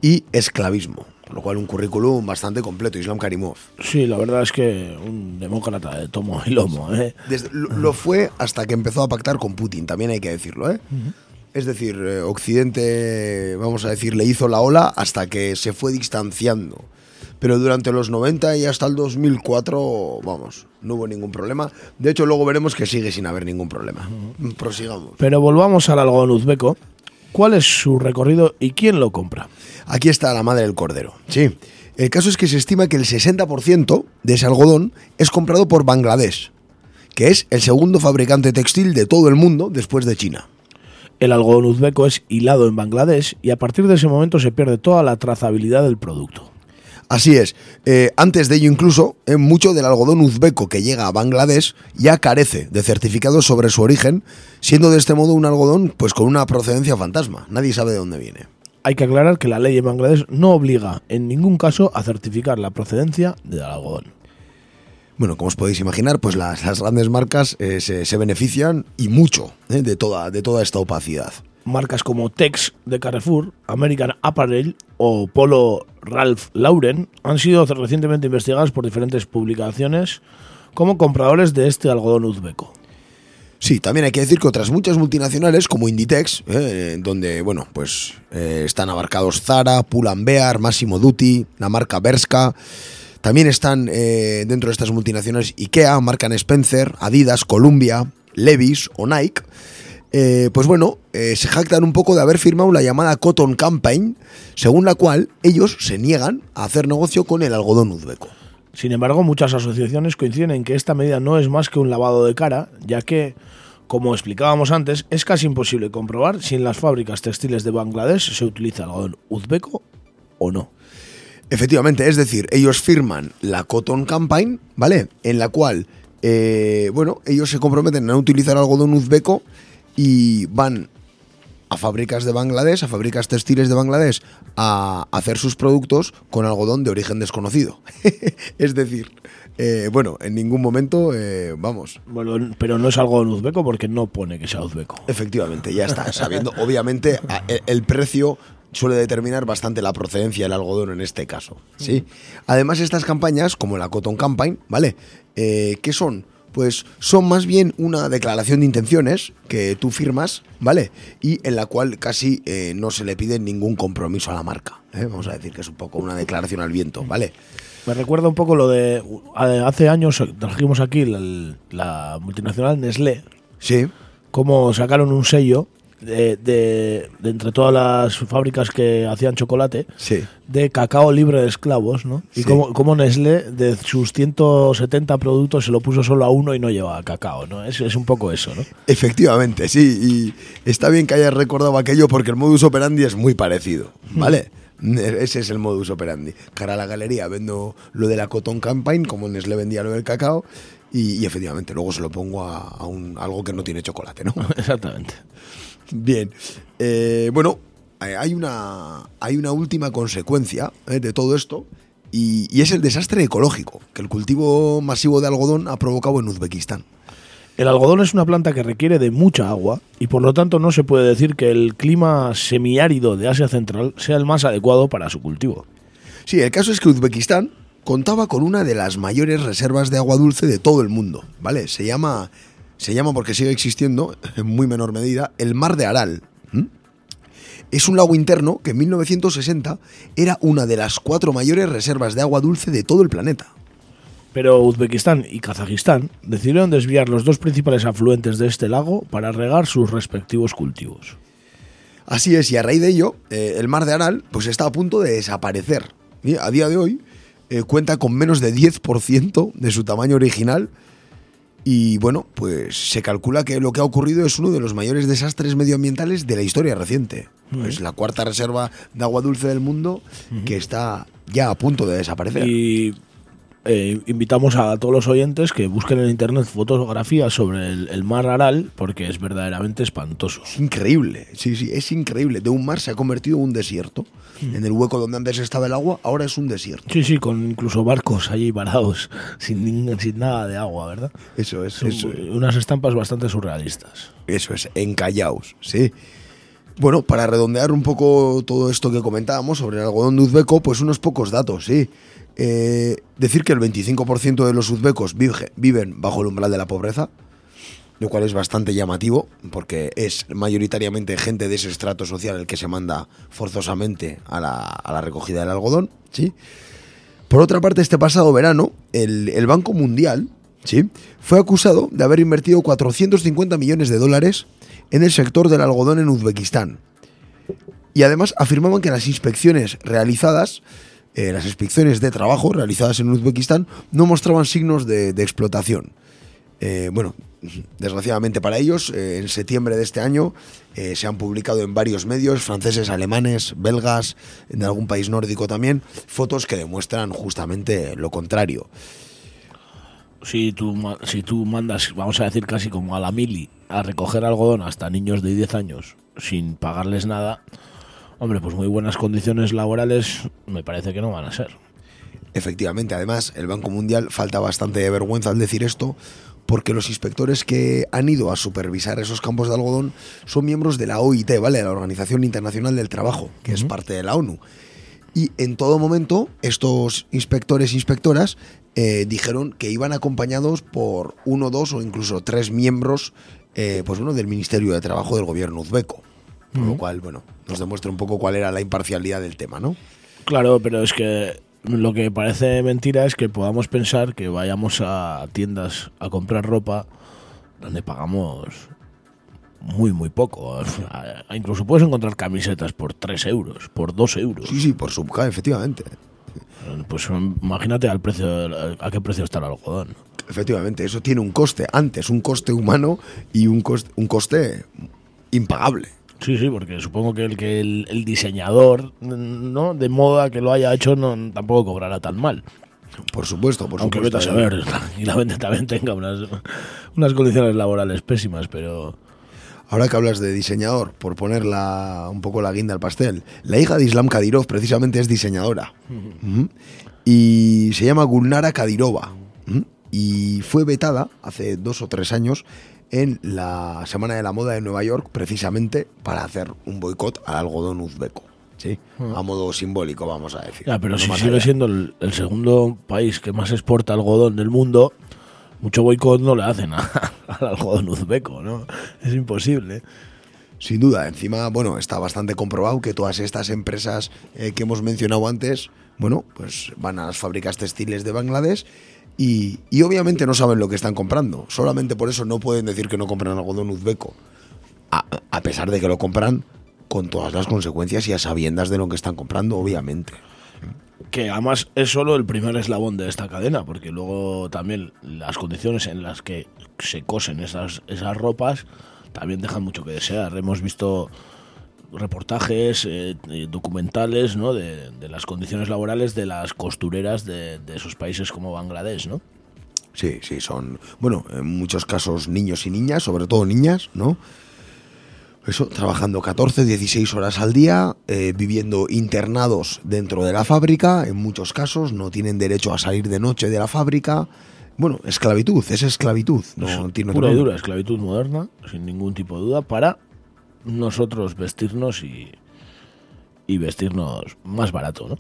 y esclavismo. Con lo cual un currículum bastante completo, Islam Karimov. Sí, la verdad es que un demócrata de tomo y lomo. ¿eh? Desde- lo, lo fue hasta que empezó a pactar con Putin, también hay que decirlo, ¿eh? Es decir, eh, Occidente, vamos a decir, le hizo la ola hasta que se fue distanciando. Pero durante los 90 y hasta el 2004, vamos, no hubo ningún problema. De hecho, luego veremos que sigue sin haber ningún problema. Prosigamos. Pero volvamos al algodón uzbeco. ¿Cuál es su recorrido y quién lo compra? Aquí está la madre del cordero. Sí. El caso es que se estima que el 60% de ese algodón es comprado por Bangladesh, que es el segundo fabricante textil de todo el mundo después de China. El algodón uzbeco es hilado en Bangladesh y a partir de ese momento se pierde toda la trazabilidad del producto. Así es. Eh, antes de ello incluso, eh, mucho del algodón uzbeco que llega a Bangladesh ya carece de certificados sobre su origen, siendo de este modo un algodón pues con una procedencia fantasma. Nadie sabe de dónde viene. Hay que aclarar que la ley en Bangladesh no obliga en ningún caso a certificar la procedencia del algodón. Bueno, como os podéis imaginar, pues las, las grandes marcas eh, se, se benefician y mucho eh, de, toda, de toda esta opacidad. Marcas como Tex de Carrefour, American Apparel o Polo Ralph Lauren han sido recientemente investigadas por diferentes publicaciones como compradores de este algodón uzbeco. Sí, también hay que decir que otras muchas multinacionales como Inditex, eh, donde bueno, pues eh, están abarcados Zara, Pull&Bear, Massimo Dutti, la marca Berska, también están eh, dentro de estas multinacionales IKEA, Marcan Spencer, Adidas, Columbia, Levi's o Nike. Eh, pues bueno, eh, se jactan un poco de haber firmado la llamada Cotton Campaign, según la cual ellos se niegan a hacer negocio con el algodón uzbeco. Sin embargo, muchas asociaciones coinciden en que esta medida no es más que un lavado de cara, ya que, como explicábamos antes, es casi imposible comprobar si en las fábricas textiles de Bangladesh se utiliza algodón uzbeco o no. Efectivamente, es decir, ellos firman la Cotton Campaign, ¿vale? En la cual, eh, bueno, ellos se comprometen a utilizar algodón uzbeco y van a fábricas de Bangladesh, a fábricas textiles de Bangladesh, a hacer sus productos con algodón de origen desconocido. <laughs> es decir, eh, bueno, en ningún momento, eh, vamos, Bueno, pero no es algodón uzbeco porque no pone que sea uzbeco. Efectivamente, ya está. Sabiendo, obviamente, a- el, el precio suele determinar bastante la procedencia del algodón en este caso. ¿sí? Además, estas campañas, como la Cotton Campaign, ¿vale? Eh, ¿Qué son? Pues son más bien una declaración de intenciones que tú firmas, ¿vale? Y en la cual casi eh, no se le pide ningún compromiso a la marca. ¿eh? Vamos a decir que es un poco una declaración al viento, ¿vale? Me recuerda un poco lo de. Hace años trajimos aquí la, la multinacional Nestlé, Sí. como sacaron un sello de, de- de entre todas las fábricas que hacían chocolate, Sí. de cacao libre de esclavos, ¿no? Y Sí. cómo, cómo Nestlé, de sus 170 productos, se lo puso solo a uno y no llevaba cacao, ¿no? Es, es un poco eso, ¿no? Efectivamente, sí, y está bien que hayas recordado aquello porque el modus operandi es muy parecido, ¿vale? Ese es el modus operandi. Cara a la galería vendo lo de la Cotton Campaign, como Nestlé vendía lo del cacao, y, y efectivamente luego se lo pongo a, a un, algo que no tiene chocolate, ¿no? <laughs> Exactamente. Bien, eh, bueno, eh, hay una, hay una última consecuencia eh, de todo esto y, y es el desastre ecológico que el cultivo masivo de algodón ha provocado en Uzbekistán. El algodón es una planta que requiere de mucha agua y por lo tanto no se puede decir que el clima semiárido de Asia Central sea el más adecuado para su cultivo. Sí, el caso es que Uzbekistán contaba con una de las mayores reservas de agua dulce de todo el mundo, ¿vale? Se llama, se llama porque sigue existiendo, en muy menor medida, el Mar de Aral. Es un lago interno que en 1960 era una de las cuatro mayores reservas de agua dulce de todo el planeta. Pero Uzbekistán y Kazajistán decidieron desviar los dos principales afluentes de este lago para regar sus respectivos cultivos. Así es, y a raíz de ello, eh, el mar de Aral pues está a punto de desaparecer. Y a día de hoy eh, cuenta con menos de 10% de su tamaño original. Y bueno, pues se calcula que lo que ha ocurrido es uno de los mayores desastres medioambientales de la historia reciente. Es la cuarta reserva de agua dulce del mundo que está ya a punto de desaparecer. Y eh, invitamos a todos los oyentes que busquen en internet fotografías sobre el, el mar Aral porque es verdaderamente espantoso. Es increíble, sí, sí, es increíble. De un mar se ha convertido en un desierto. En el hueco donde antes estaba el agua, ahora es un desierto. Sí, sí, con incluso barcos allí varados, <laughs> sin, sin nada de agua, ¿verdad? Eso es, Son eso es. unas estampas bastante surrealistas. Eso es, en Callaos, sí. Bueno, para redondear un poco todo esto que comentábamos sobre el algodón de uzbeco, pues unos pocos datos, sí. Eh, decir que el 25% de los uzbecos vive- viven bajo el umbral de la pobreza, lo cual es bastante llamativo, porque es mayoritariamente gente de ese estrato social el que se manda forzosamente a la, a la recogida del algodón, ¿sí? Por otra parte, este pasado verano, el, el Banco Mundial ¿sí? fue acusado de haber invertido 450 millones de dólares en el sector del algodón en Uzbekistán. Y además afirmaban que las inspecciones realizadas, eh, las inspecciones de trabajo realizadas en Uzbekistán, no mostraban signos de, de explotación. Eh, bueno, desgraciadamente para ellos, eh, en septiembre de este año se han publicado en varios medios, franceses, alemanes, belgas, en algún país nórdico también, fotos que demuestran justamente lo contrario. Si tú, si tú mandas, vamos a decir casi como a la mili, a recoger algodón hasta niños de 10 años sin pagarles nada, hombre, pues muy buenas condiciones laborales me parece que no van a ser. Efectivamente, además, el Banco Mundial falta bastante de vergüenza al decir esto, porque los inspectores que han ido a supervisar esos campos de algodón son miembros de la OIT, ¿vale? La Organización Internacional del Trabajo, que es parte de la ONU. Y en todo momento, estos inspectores e inspectoras eh, dijeron que iban acompañados por uno, dos o incluso tres miembros eh, pues bueno, del Ministerio de Trabajo del gobierno uzbeco. Con lo cual, bueno, nos demuestra un poco cuál era la imparcialidad del tema, ¿no? Claro, pero es que lo que parece mentira es que podamos pensar que vayamos a tiendas a comprar ropa donde pagamos muy, muy poco. Incluso puedes encontrar camisetas por 3 euros, por 2 euros. Sí, sí, por subca, efectivamente. Pues imagínate al precio, a qué precio está el algodón. Efectivamente, eso tiene un coste. Antes, un coste humano y un coste, un coste impagable. Sí, sí, porque supongo que el que el, el diseñador no de moda que lo haya hecho no tampoco cobrará tan mal. Por supuesto, por Aunque supuesto. vete a saber, <laughs> y la venta también tenga unas, unas condiciones laborales pésimas, pero Ahora que hablas de diseñador, por poner la- un poco la guinda al pastel, la hija de Islam Kadyrov precisamente es diseñadora. Y se llama Gulnara Kadyrova. Ujú. Y fue vetada hace dos o tres años en la Semana de la Moda de Nueva York, precisamente para hacer un boicot al algodón uzbeco. ¿sí? A modo simbólico, vamos a decir. Ya, pero No si sigue allá. siendo el, el segundo país que más exporta algodón del mundo, mucho boicot no le hacen a- <laughs> al algodón uzbeco, ¿no? Es imposible. Sin duda, encima, bueno, está bastante comprobado que todas estas empresas eh, que hemos mencionado antes, bueno, pues van a las fábricas textiles de Bangladesh y, obviamente no saben lo que están comprando. Solamente por eso no pueden decir que no compran algodón uzbeco. a, a pesar de que lo compran con todas las consecuencias y a sabiendas de lo que están comprando, obviamente. que además es solo el primer eslabón de esta cadena, porque luego también las condiciones en las que se cosen esas, esas ropas también dejan mucho que desear. Hemos visto reportajes, eh, eh, documentales, ¿no? De, de las condiciones laborales de las costureras de, de esos países como Bangladesh, ¿no? Sí, sí, son, bueno, en muchos casos niños y niñas, sobre todo niñas, ¿no? Eso, trabajando 14, 16 horas al día, eh, viviendo internados dentro de la fábrica, en muchos casos no tienen derecho a salir de noche de la fábrica. Bueno, esclavitud, es esclavitud, no tiene otro Pura y dura esclavitud moderna, sin ningún tipo de duda, para nosotros vestirnos y, y vestirnos más barato, ¿no?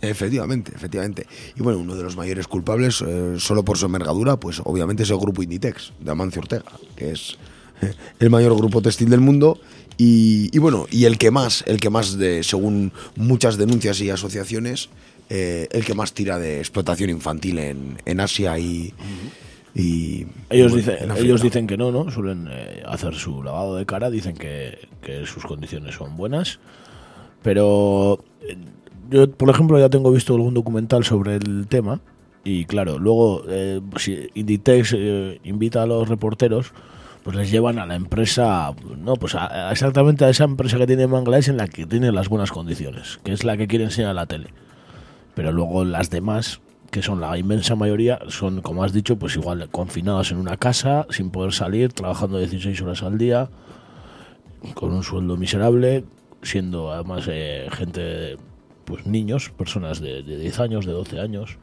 Efectivamente, efectivamente. Y bueno, uno de los mayores culpables, eh, solo por su envergadura, pues obviamente es el grupo Inditex, de Amancio Ortega, que es <laughs> el mayor grupo textil del mundo. Y, y bueno, y el que más, el que más, de, según muchas denuncias y asociaciones, eh, el que más tira de explotación infantil en, en Asia y. y Ellos, bueno, dicen, ellos dicen que no, ¿no? Suelen eh, hacer su lavado de cara, dicen que, que sus condiciones son buenas. Pero eh, yo, por ejemplo, ya tengo visto algún documental sobre el tema. Y claro, luego, eh, si Inditex eh, invita a los reporteros, pues les llevan a la empresa, no, pues a- a exactamente a esa empresa que tiene Bangladesh en la que tiene las buenas condiciones, que es la que quiere enseñar a la tele. Pero luego las demás, que son la inmensa mayoría, son, como has dicho, pues igual confinados en una casa, sin poder salir, trabajando 16 horas al día, con un sueldo miserable, siendo además eh, gente, pues niños, personas de, de 10 años, de 12 años.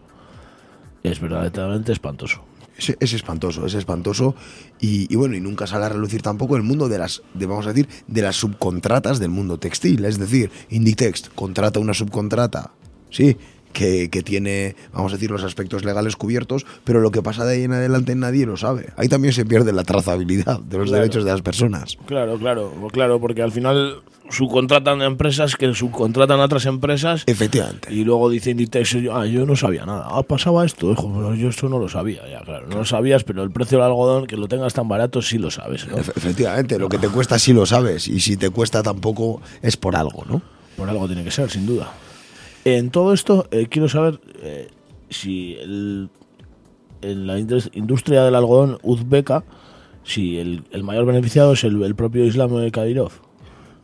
Es verdaderamente espantoso. Es, es espantoso, es espantoso. Y, y bueno, y nunca sale a relucir tampoco el mundo de las, de, vamos a decir, de las subcontratas del mundo textil. Es decir, Inditex contrata una subcontrata, sí, que, que tiene, vamos a decir, los aspectos legales cubiertos, pero lo que pasa de ahí en adelante nadie lo sabe. Ahí también se pierde la trazabilidad de los Claro. derechos de las personas. Claro, claro, claro, porque al final subcontratan a empresas que subcontratan a otras empresas. Efectivamente. Y luego dice Inditex, ah, yo no sabía nada. Ah, pasaba esto, hijo, pero yo esto no lo sabía. Ya, claro, no lo sabías, pero el precio del algodón, que lo tengas tan barato, sí lo sabes, Efectivamente, lo que te cuesta sí lo sabes, y si te cuesta tampoco es por algo, ¿no? Por algo tiene que ser, sin duda. En todo esto, eh, quiero saber eh, si el- en la indus- industria del algodón uzbeca, si el, mayor beneficiado es el, propio Islam de Kadyrov.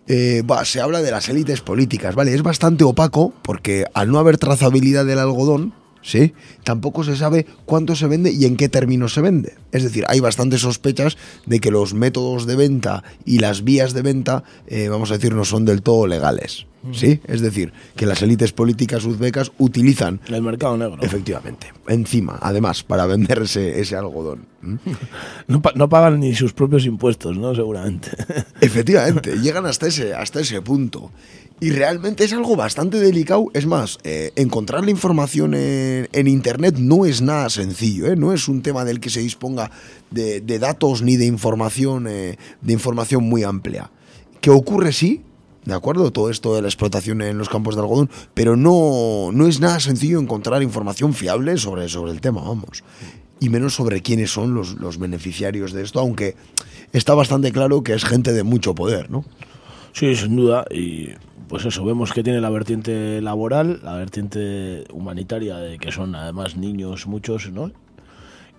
Eh, va, se habla de las élites políticas, ¿vale? Es bastante opaco porque al no haber trazabilidad del algodón, ¿sí? Tampoco se sabe cuánto se vende y en qué términos se vende. Es decir, hay bastantes sospechas de que los métodos de venta y las vías de venta, eh, vamos a decir, no son del todo legales, ¿sí? Es decir, que las élites políticas uzbecas utilizan El mercado negro. Efectivamente. Encima, además, para vender ese, algodón. No, no pagan ni sus propios impuestos, ¿no? Seguramente. <laughs> Efectivamente, llegan hasta ese, hasta ese punto. Y realmente es algo bastante delicado. Es más, eh, encontrar la información en, en Internet no es nada sencillo. ¿eh? No es un tema del que se disponga de, de datos ni de información, eh, de información muy amplia. ¿Qué ocurre? Sí, ¿de acuerdo? Todo esto de la explotación en los campos de algodón, pero no, no es nada sencillo encontrar información fiable sobre, sobre el tema, vamos. Y menos sobre quiénes son los, los beneficiarios de esto, aunque está bastante claro que es gente de mucho poder, ¿no? Sí, sin duda. Y pues eso, vemos que tiene la vertiente laboral, la vertiente humanitaria, de que son además niños muchos, ¿no?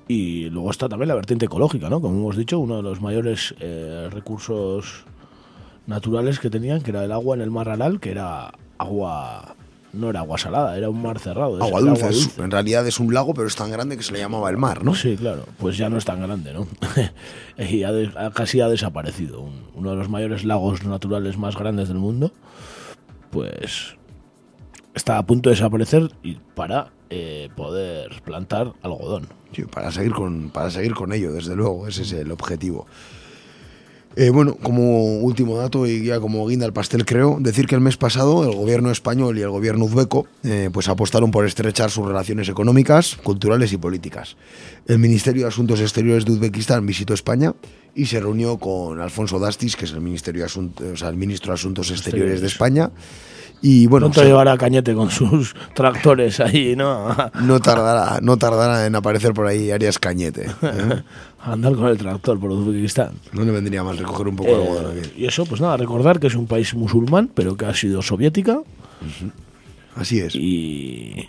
Y luego está también la vertiente ecológica, ¿no? Como hemos dicho, uno de los mayores eh, recursos naturales que tenían, que era el agua en el mar Aral, que era agua, no era agua salada, era un mar cerrado. Agua dulce, en realidad es un lago, pero es tan grande que se le llamaba el mar, ¿no? Sí, claro, pues ya no es tan grande, ¿no? <laughs> y ha de- ha- casi ha desaparecido. Un- uno de los mayores lagos naturales más grandes del mundo, pues está a punto de desaparecer y para eh, poder plantar algodón. Sí, para seguir con, para seguir con ello, desde luego, ese es el objetivo. Eh, bueno, como último dato y ya como guinda al pastel creo, decir que el mes pasado el gobierno español y el gobierno uzbeco eh, pues apostaron por estrechar sus relaciones económicas, culturales y políticas. El Ministerio de Asuntos Exteriores de Uzbekistán visitó España y se reunió con Alfonso Dastis, que es el, Ministerio de Asuntos, o sea, el ministro de Asuntos Exteriores de España, Y bueno, Pronto se- llevará Cañete con sus <laughs> tractores ahí, ¿no? <laughs> no tardará, no tardará en aparecer por ahí Arias Cañete. ¿eh? <laughs> Andar con el tractor por Uzbekistán. No le vendría mal recoger un poco Eh, de aquí. y eso, pues nada, recordar que es un país musulmán, pero que ha sido soviética Así es. y,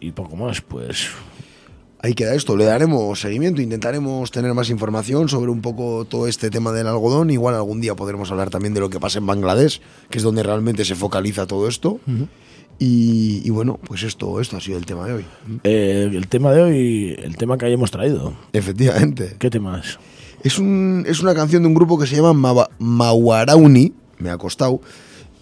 y poco más, pues Ahí queda esto, le daremos seguimiento, intentaremos tener más información sobre un poco todo este tema del algodón. Igual algún día podremos hablar también de lo que pasa en Bangladesh, que es donde realmente se focaliza todo esto. y, y bueno, pues esto, esto ha sido el tema de hoy. eh, el tema de hoy, el tema que hayamos traído. Efectivamente. ¿Qué tema es? Es, un, es una canción de un grupo que se llama Mawa- Mawarauni, me ha costado.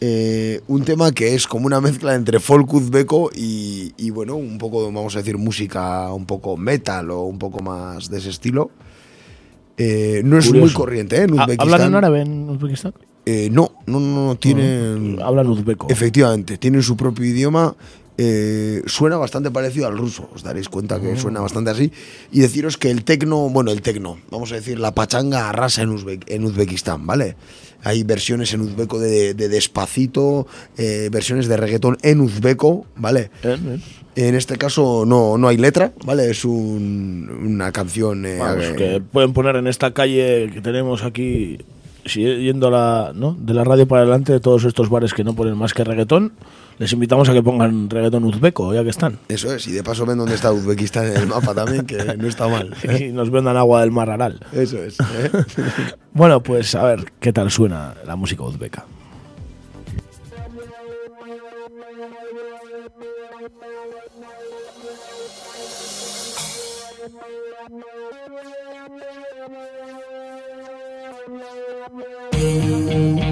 Eh, un tema que es como una mezcla entre folk uzbeco y, y, bueno, un poco, vamos a decir, música un poco metal o un poco más de ese estilo. Eh, no es Curioso. muy corriente, ¿eh? En ¿Ha- Uzbekistán. ¿Hablan en árabe en Uzbekistán? Eh, no, no, no, no, tienen... Hablan uzbeco. Efectivamente, tienen su propio idioma. Eh, suena bastante parecido al ruso, os daréis cuenta que suena bastante así. Y deciros que el tecno, bueno, el tecno, vamos a decir, la pachanga arrasa en, Uzbe- en Uzbekistán, ¿vale? Hay versiones en uzbeco de, de despacito, eh, versiones de reggaetón en uzbeco, ¿vale? En este caso no, no hay letra, ¿vale? Es un- una canción... eh, Vamos, eh, que pueden poner en esta calle que tenemos aquí, si- yendo a la, ¿no? de la radio para adelante, de todos estos bares que no ponen más que reggaetón, les invitamos a que pongan reggaetón uzbeco, ya que están. Eso es, y de paso ven dónde está Uzbekistán en el mapa también, que no está mal. ¿eh? <laughs> Y nos vendan agua del mar Aral. Eso es. ¿eh? <laughs> Bueno, pues a ver qué tal suena la música uzbeca. <laughs>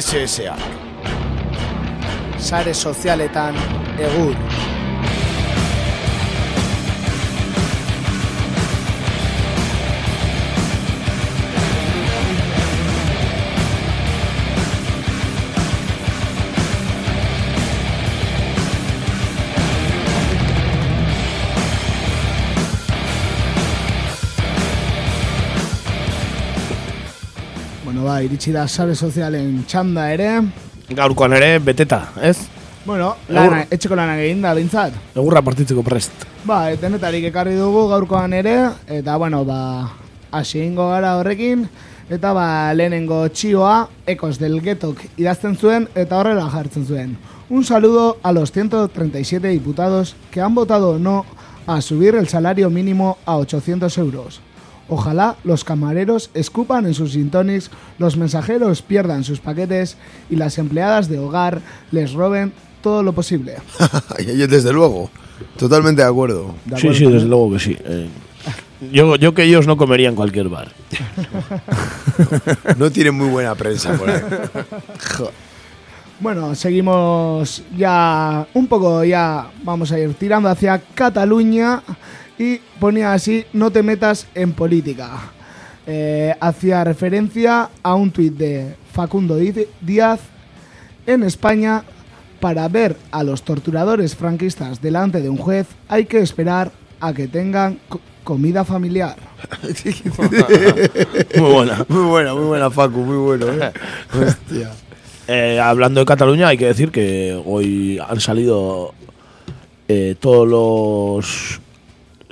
SSA. Sare sozialetan egur. Ba, iritsi da sare sozialen txanda ere. Gaurkoan ere, beteta, ez? Bueno, lana, etxeko lana egin da, bintzat. Egurra partitzeko prest. Ba, denetarik ekarri dugu gaurkoan ere, eta bueno, ba, hasi egingo gara horrekin, eta ba, lehenengo txioa, ekos del getok idazten zuen, eta horrela jartzen zuen. Un saludo a los 137 diputados que han votado no a subir el salario mínimo a 800 euros. Ojalá los camareros escupan en sus sintonics, los mensajeros pierdan sus paquetes y las empleadas de hogar les roben todo lo posible. <laughs> Yo, desde luego, totalmente de acuerdo. De Sí, acuerdo sí, desde luego que sí. Eh, yo, yo que ellos no comería en cualquier bar. <laughs> No tienen muy buena prensa por ahí. <laughs> Bueno, seguimos ya un poco, ya vamos a ir tirando hacia Cataluña y ponía así, no te metas en política. Eh, hacía referencia a un tuit de Facundo Díaz en España. Para ver a los torturadores franquistas delante de un juez hay que esperar a que tengan co- comida familiar. <laughs> Muy buena. Muy buena, muy buena, Facu, muy bueno. ¿eh? <laughs> Hostia. Eh, hablando de Cataluña, hay que decir que hoy han salido eh, todos los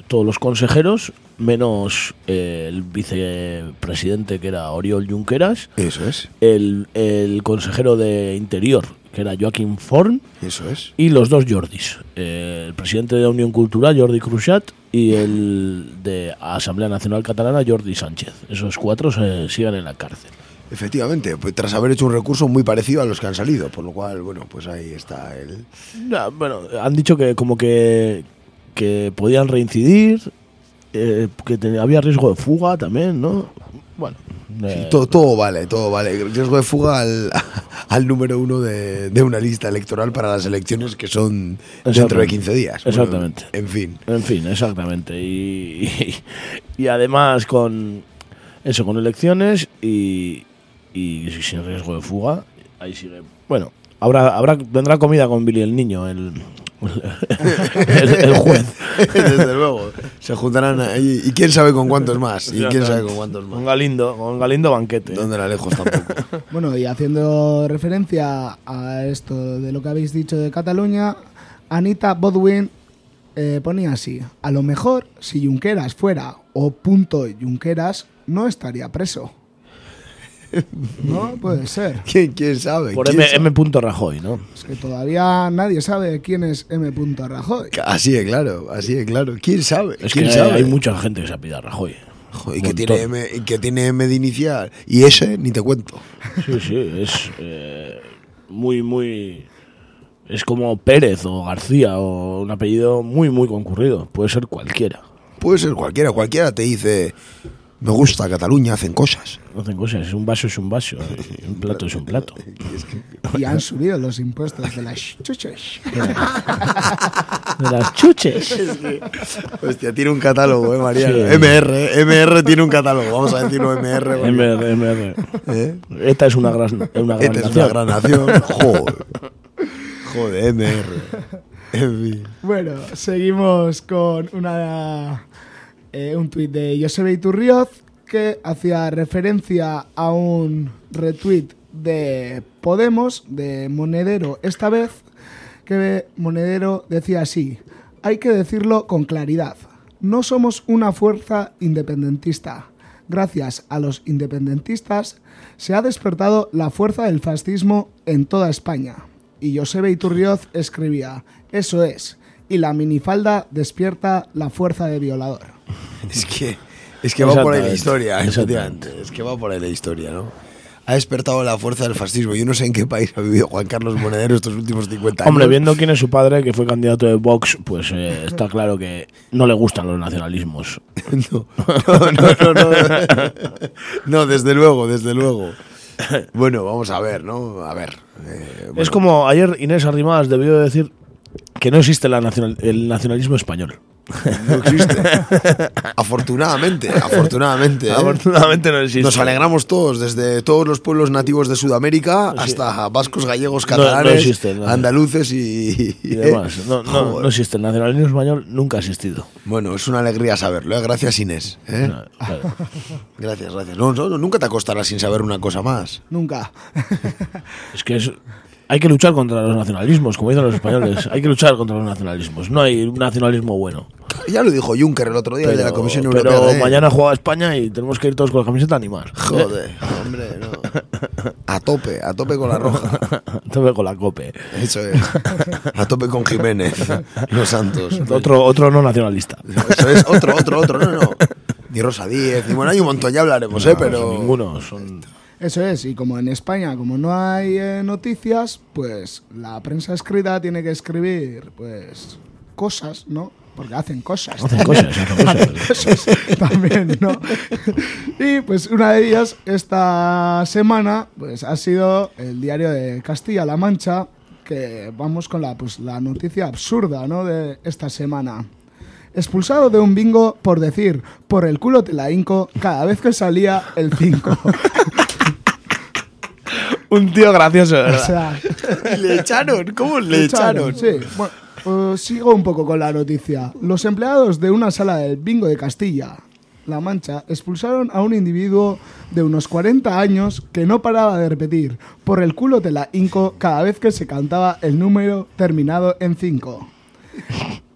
todos los consejeros, menos eh, el vicepresidente que era Oriol Junqueras, Eso es, el, el consejero de Interior, que era Joaquim Forn, eso es. y los dos Jordis, eh, el presidente de la Unión Cultural, Jordi Cruzat, y el de Asamblea Nacional Catalana, Jordi Sánchez. Esos cuatro se siguen en la cárcel. Efectivamente, pues tras haber hecho un recurso muy parecido a los que han salido, por lo cual, bueno, pues ahí está el... Bueno, han dicho que como que, que podían reincidir, eh, que te- había riesgo de fuga también, ¿no? Bueno, eh, Todo, todo vale, todo vale. El riesgo de fuga al, <laughs> al número uno de, de una lista electoral para las elecciones que son dentro de Exactamente. 15 días. Bueno, Exactamente. en fin. en fin, exactamente. Y, <laughs> y, y además con eso, con elecciones y, y sin riesgo de fuga, ahí sigue. Bueno, habrá, habrá vendrá comida con Billy el niño, el, el, el juez. <laughs> Desde luego. Se juntarán ahí. Y quién sabe con cuántos más. Y quién sabe con cuántos Con más. Galindo, con Galindo banquete. ¿Dónde la lejos tampoco? <laughs> Bueno, y haciendo referencia a esto de lo que habéis dicho de Cataluña, Anita Bodwin eh, ponía así, a lo mejor si Junqueras fuera o punto Junqueras, no estaría preso. <laughs> No, puede ser. ¿Quién, quién sabe? Por ¿Quién M, sabe? M. Rajoy, ¿no? Es que todavía nadie sabe quién es M. Rajoy. Así de claro, así de claro. ¿Quién sabe? Es que ¿Quién hay, sabe? hay mucha gente que se apida a Rajoy. Joder, y, que tiene M, y que tiene M de inicial. Y ese, ni te cuento. Sí, sí, es eh, muy, muy... Es como Pérez o García o un apellido muy, muy concurrido. Puede ser cualquiera. Puede ser cualquiera. Cualquiera te dice, me gusta Cataluña, hacen cosas. No hacen cosas. Es un vaso, es un vaso. y <laughs> Un plato es un plato. <laughs> Y han subido los impuestos de las chuchas. De las chuches. <laughs> Hostia, tiene un catálogo, eh, María. Sí. MR, MR tiene un catálogo. Vamos a decirlo MR. porque- MR, MR. ¿Eh? Esta es una gran, una gran Esta es nación. una gran nación. Joder. Joder, MR. En fin. Bueno, seguimos con una eh, un tuit de Josebe Iturrioz que hacía referencia a un retweet de Podemos, de Monedero esta vez, que Monedero decía así, hay que decirlo con claridad, no somos una fuerza independentista. Gracias a los independentistas se ha despertado la fuerza del fascismo en toda España. Y Josebe Iturrioz escribía, eso es, y la minifalda despierta la fuerza de violador. <laughs> Es que Es que va por ahí la historia, exactamente. efectivamente. Es que va por ahí la historia, ¿no? Ha despertado la fuerza del fascismo. Yo no sé en qué país ha vivido Juan Carlos Monedero estos últimos 50 años. Hombre, viendo quién es su padre, que fue candidato de Vox, pues eh, está claro que no le gustan los nacionalismos. <laughs> No, no, no, no, no. No, desde luego, desde luego. Bueno, vamos a ver, ¿no? A ver. eh, bueno. Es como ayer Inés Arrimadas debió decir que no existe la nacional- el nacionalismo español. No existe. <laughs> Afortunadamente, afortunadamente. ¿eh? Afortunadamente no existe. Nos alegramos todos, desde todos los pueblos nativos de Sudamérica Sí. hasta vascos, gallegos, No- no catalanes, existe, no. andaluces y, Y demás. No, no, existe. El nacionalismo español nunca ha existido. Bueno, es una alegría saberlo, ¿eh? Gracias, Inés. ¿eh? Claro. <laughs> Gracias, gracias. No, no, no, nunca te acostarás sin saber una cosa más. Nunca. Es que es, hay que luchar contra los nacionalismos, como dicen los españoles. Hay que luchar contra los nacionalismos. No hay un nacionalismo bueno. Ya lo dijo Juncker el otro día, el de la Comisión Europea. pero ¿eh? mañana juega España y tenemos que ir todos con la camiseta ni más. Joder, hombre, no. A tope, a tope con la roja. <laughs> Tope con la cope. Eso es. A tope con Jiménez, los Santos. Otro, otro no nacionalista. Eso es, otro, otro, otro. No, no. Ni Rosa Díez, ni bueno, hay un montón, ya hablaremos, ¿eh? No, Pero. ninguno. Son Eso es, y como en España, como no hay eh, noticias, pues la prensa escrita tiene que escribir, pues, cosas, ¿no? Porque hacen cosas. Hacen cosas, <laughs> hacen cosas. También, ¿no? <laughs> Y pues una de ellas esta semana, pues ha sido el diario de Castilla-La Mancha, que vamos con la, pues, la noticia absurda, ¿no? De esta semana. Expulsado de un bingo por decir, por el culo te la hinco, cada vez que salía el 5. <laughs> un tío gracioso, de O ¿verdad? sea, <laughs> Le echaron, ¿cómo le echaron? Sí, bueno, pues sigo un poco con la noticia. Los empleados de una sala del bingo de Castilla, La Mancha, expulsaron a un individuo de unos 40 años que no paraba de repetir, por el culo te la hinco cada vez que se cantaba el número terminado en 5.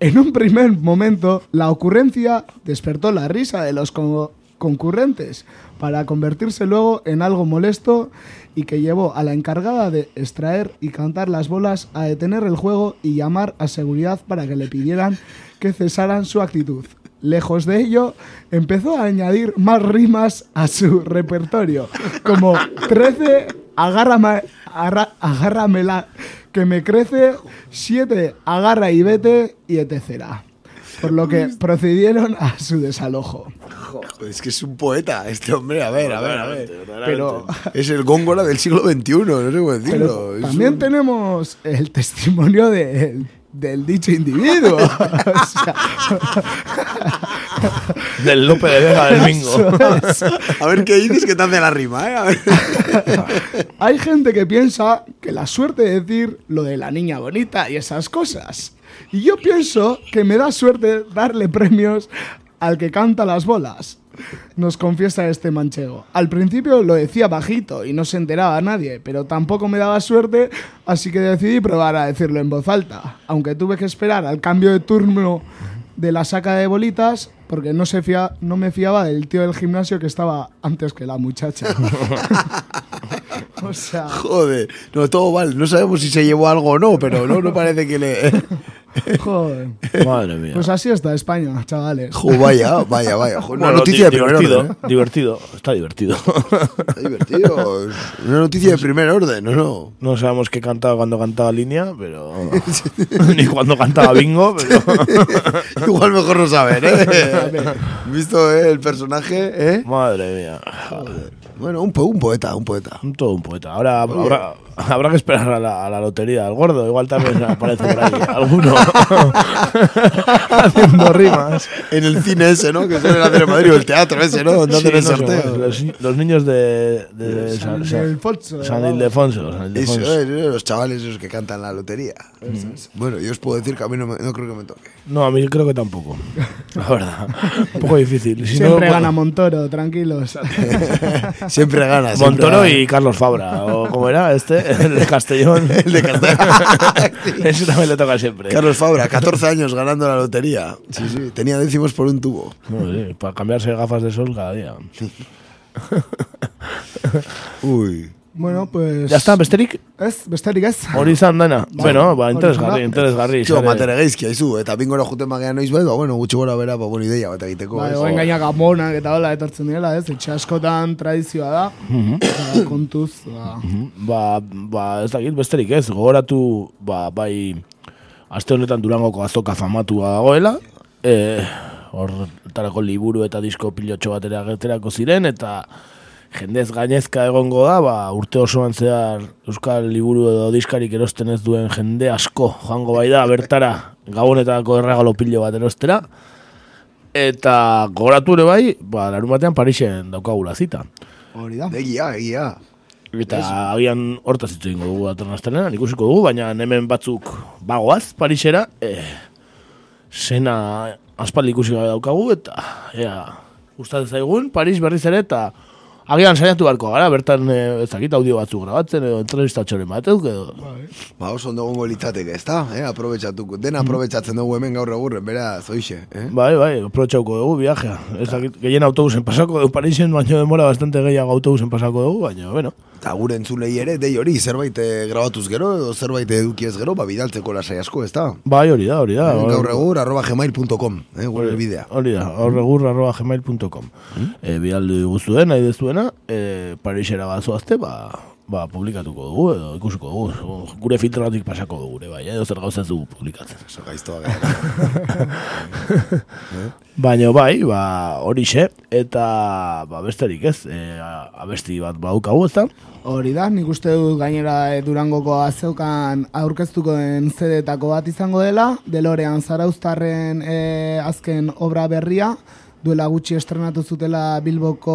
En un primer momento, la ocurrencia despertó la risa de los co- concurrentes para convertirse luego en algo molesto y que llevó a la encargada de extraer y cantar las bolas a detener el juego y llamar a seguridad para que le pidieran que cesaran su actitud. Lejos de ello, empezó a añadir más rimas a su repertorio, como 13, agárrame, arra- agárramela, que me crece, 7, agarra y vete, y etc. Por lo que procedieron a su desalojo. Joder, es que es un poeta este hombre. A ver, a ver, a ver. Pero, <laughs> Es el góngora del siglo XXI, no sé cómo decirlo. también un- tenemos el testimonio de- del dicho individuo. <laughs> <laughs> Del Lope de Vega del es. A ver qué dices que te hace la rima, ¿eh? A ver. Hay gente que piensa que la suerte de decir lo de la niña bonita y esas cosas. Y yo pienso que me da suerte darle premios al que canta las bolas. Nos confiesa este manchego. Al principio lo decía bajito y no se enteraba nadie, pero tampoco me daba suerte, así que decidí probar a decirlo en voz alta. Aunque tuve que esperar al cambio de turno de la saca de bolitas, porque no, se fia- no me fiaba del tío del gimnasio que estaba antes que la muchacha. <laughs> o sea... Joder, no, todo mal. No sabemos si se llevó algo o no, pero no, no parece que le. Joder. Madre mía. Pues así está España, chavales. Jo, vaya, vaya, vaya. Jo, Una Bueno, noticia de primer divertido, orden. ¿eh? divertido, está divertido. Está divertido. Es Una noticia de primer orden, ¿no? no. No sabemos qué cantaba cuando cantaba línea, pero. <laughs> Ni cuando cantaba bingo, pero. <laughs> Igual mejor no saber, ¿eh? <laughs> Visto eh, el personaje, ¿eh? Madre mía. Bueno, un, po- un poeta, un poeta. Un Todo un poeta. Ahora habrá, habrá que esperar a la, a la lotería al gordo. Igual también aparece por ahí alguno <laughs> haciendo rimas. En el cine ese, ¿no? Que suelen hacer en Madrid, o el teatro ese, ¿no? Donde Sí, hacen el no sé, sorteo. los, los niños de, de San San, San- Ildefonso, San. Ildefonso. San Eso Ildefonso. es, ¿eh? los chavales esos que cantan la lotería. Bueno, yo os puedo decir que a mí no, me- no creo que me toque. No, a mí creo que tampoco. La verdad. Un poco difícil. Si Siempre no, gana Montoro, tranquilos. <laughs> Siempre gana. siempre Montoro gana. y Carlos Fabra. O como era este, el de Castellón. <laughs> El de Castellón. Ese también le toca siempre. Carlos Fabra, 14 años ganando la lotería. Sí, sí, tenía décimos por un tubo. No, sí, para cambiarse gafas de sol cada día. <laughs> Uy. Bueno, pues... Ya está, besterik? Ez, besterik ez. Hori izan dena. Bai, bueno, ba, interesgarri, interesgarri. Txo, matere geizkia izu, eta bingora juten magean noiz behar, bueno, gutxi gora bera, ba, bueno, ideia bat egiteko. Bai, ez? oen gainak amonak eta hola etortzen direla, ez? Etxe askotan tradizioa da. Mhm. Eta kontuz, ba... ba, ba, ez dakit besterik ez, gogoratu, ba, bai, aste honetan durangoko azoka famatua dagoela, e, horretarako liburu eta disko pilotxo batera agerterako ziren, eta jendez gainezka egongo da, ba, urte osoan zehar euskal liburu edo diskarik erosten ez duen jende asko joango bai da, bertara, gabonetako erregalo pilo bat erostera, eta gogoratu ere bai, ba, larun batean Parisen daukagula zita. Hori da. Egia, egia. Eta agian hortaz hitz egingo dugu datorren astelehenan, ikusiko dugu, baina hemen batzuk bagoaz Parisera, eh, sena aspaldi ikusi gabe daukagu, eta ea, gustatzen zaigun, Paris berriz ere, eta agian saiatu beharko gara, bertan eh, ez dakit audio batzuk grabatzen, edo entrevistatxoren batzuk, edo... Ba, oso ondo gongo litzateke, ez? Eh, aprobetsatuko. Dena aprobetsatzen dugu hemen gaur egurren, bera, zoixe, eh? Bai, bai, aprobetxauko dugu viajea. Ez dakit, gehien autobusen pasako dugu Parisen, baina demora bastante gehiago autobusen pasako dugu, baina, bueno. Eta gure entzulei ere, dei hori, zerbait eh, grabatuz gero, edo zerbait edukiez gero, ba, bidaltzeko lasai asko, ez? Bai, hori da, hori da. Gaur egur, arroba gmail.com, eh, gure bidea. Hori da, aurregur arroba gmail.com. E, bialdu guztuen, nahi dezuena, e, Parisera bazoazte, ba, ba, publikatuko dugu, edo ikusiko dugu. Gure filtroatik pasako dugu, ere, bai, edo zer gauza dugu publikatzen. Oso gaiztoa gara. <laughs> Baina bai, ba, horixe, eta ba, besterik ez, e, abesti bat baukagu, ez da? Hori da, nik uste dut gainera eh, Durangoko azeukan aurkeztuko den zedetako bat izango dela, Delorean Zarauztarren eh, azken obra berria, duela gutxi estrenatu zutela Bilboko,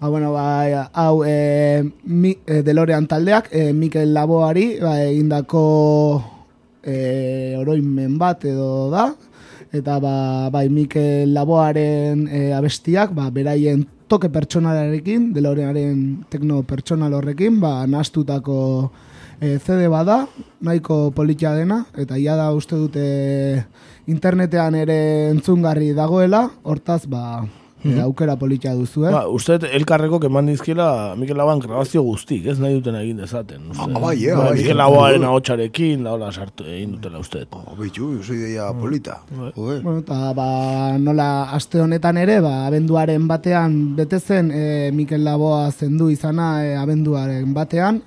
Ba, bueno, bai, hau, e, mi, e, Delorean taldeak, e, Mikel Laboari, ba, egindako e, oroimen bat edo da, eta ba, bai, Mikel Laboaren e, abestiak, ba, beraien toke pertsonalarekin, Delorearen tekno pertsonal horrekin, ba, nastutako e, CD bada, nahiko politia dena, eta ia da uste dute internetean ere entzungarri dagoela, hortaz, ba, e, aukera politia duzu, eh? Ba, uste elkarreko keman dizkiela Mikel Laban grabazio guztik, ez nahi duten egin dezaten. Uste. Ah, bai, eh, bai, Mikel eh. Laboaren ahotsarekin, da hola sartu egin dutela uste. dut. Oh, Bitu, oso ideia polita. Joder. Bueno, eta ba, nola aste honetan ere, ba, abenduaren batean bete zen e, Mikel Laboa zendu izana e, abenduaren batean,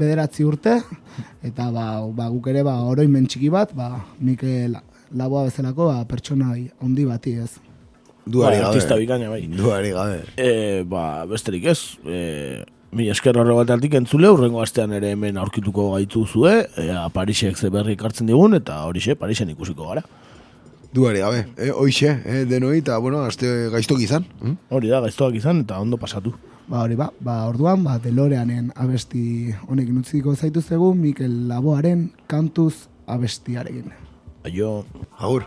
bederatzi urte, eta ba, ba, guk ere ba, oroimen txiki bat, ba, Mikel Laboa bezalako ba, pertsona handi bati ez. Duari Bai, gabe. artista bikaina, bai. Duari gabe. E, ba, besterik ez, e, mi esker horregatik entzule, urrengo astean ere hemen aurkituko gaitu zue, ea Parisek ze berri hartzen digun, eta horixe, Parisen ikusiko gara. Duari gabe. Eh, hoixe, eh, denoi, eta, bueno, aste gaiztok izan. Hm? Hori da, gaiztoak izan, eta ondo pasatu. Ba, hori ba, ba, orduan, ba, Deloreanen abesti honekin utziko zaituztegu Mikel Laboaren kantuz abestiarekin. Aio. Agur.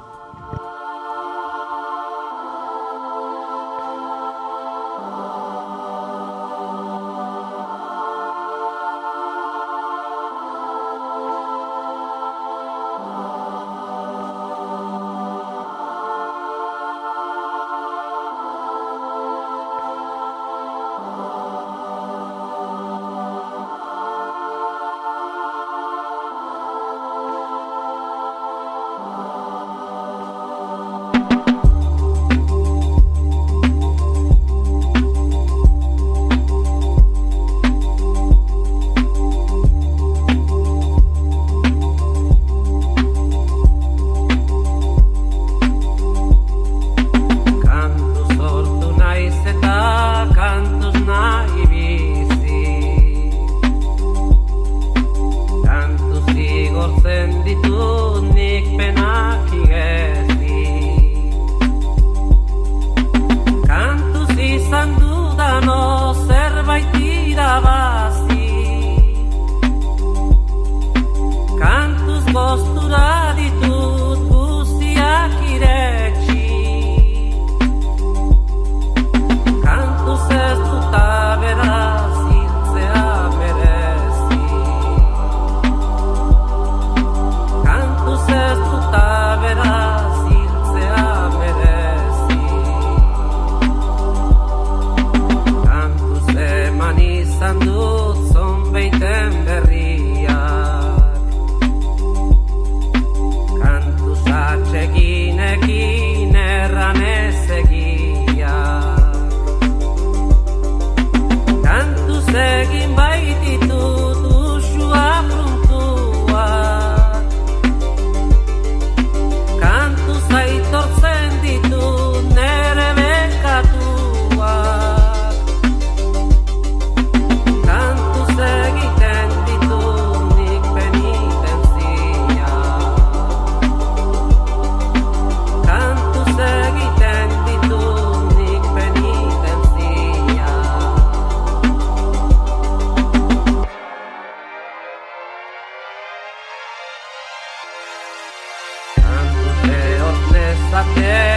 da terra.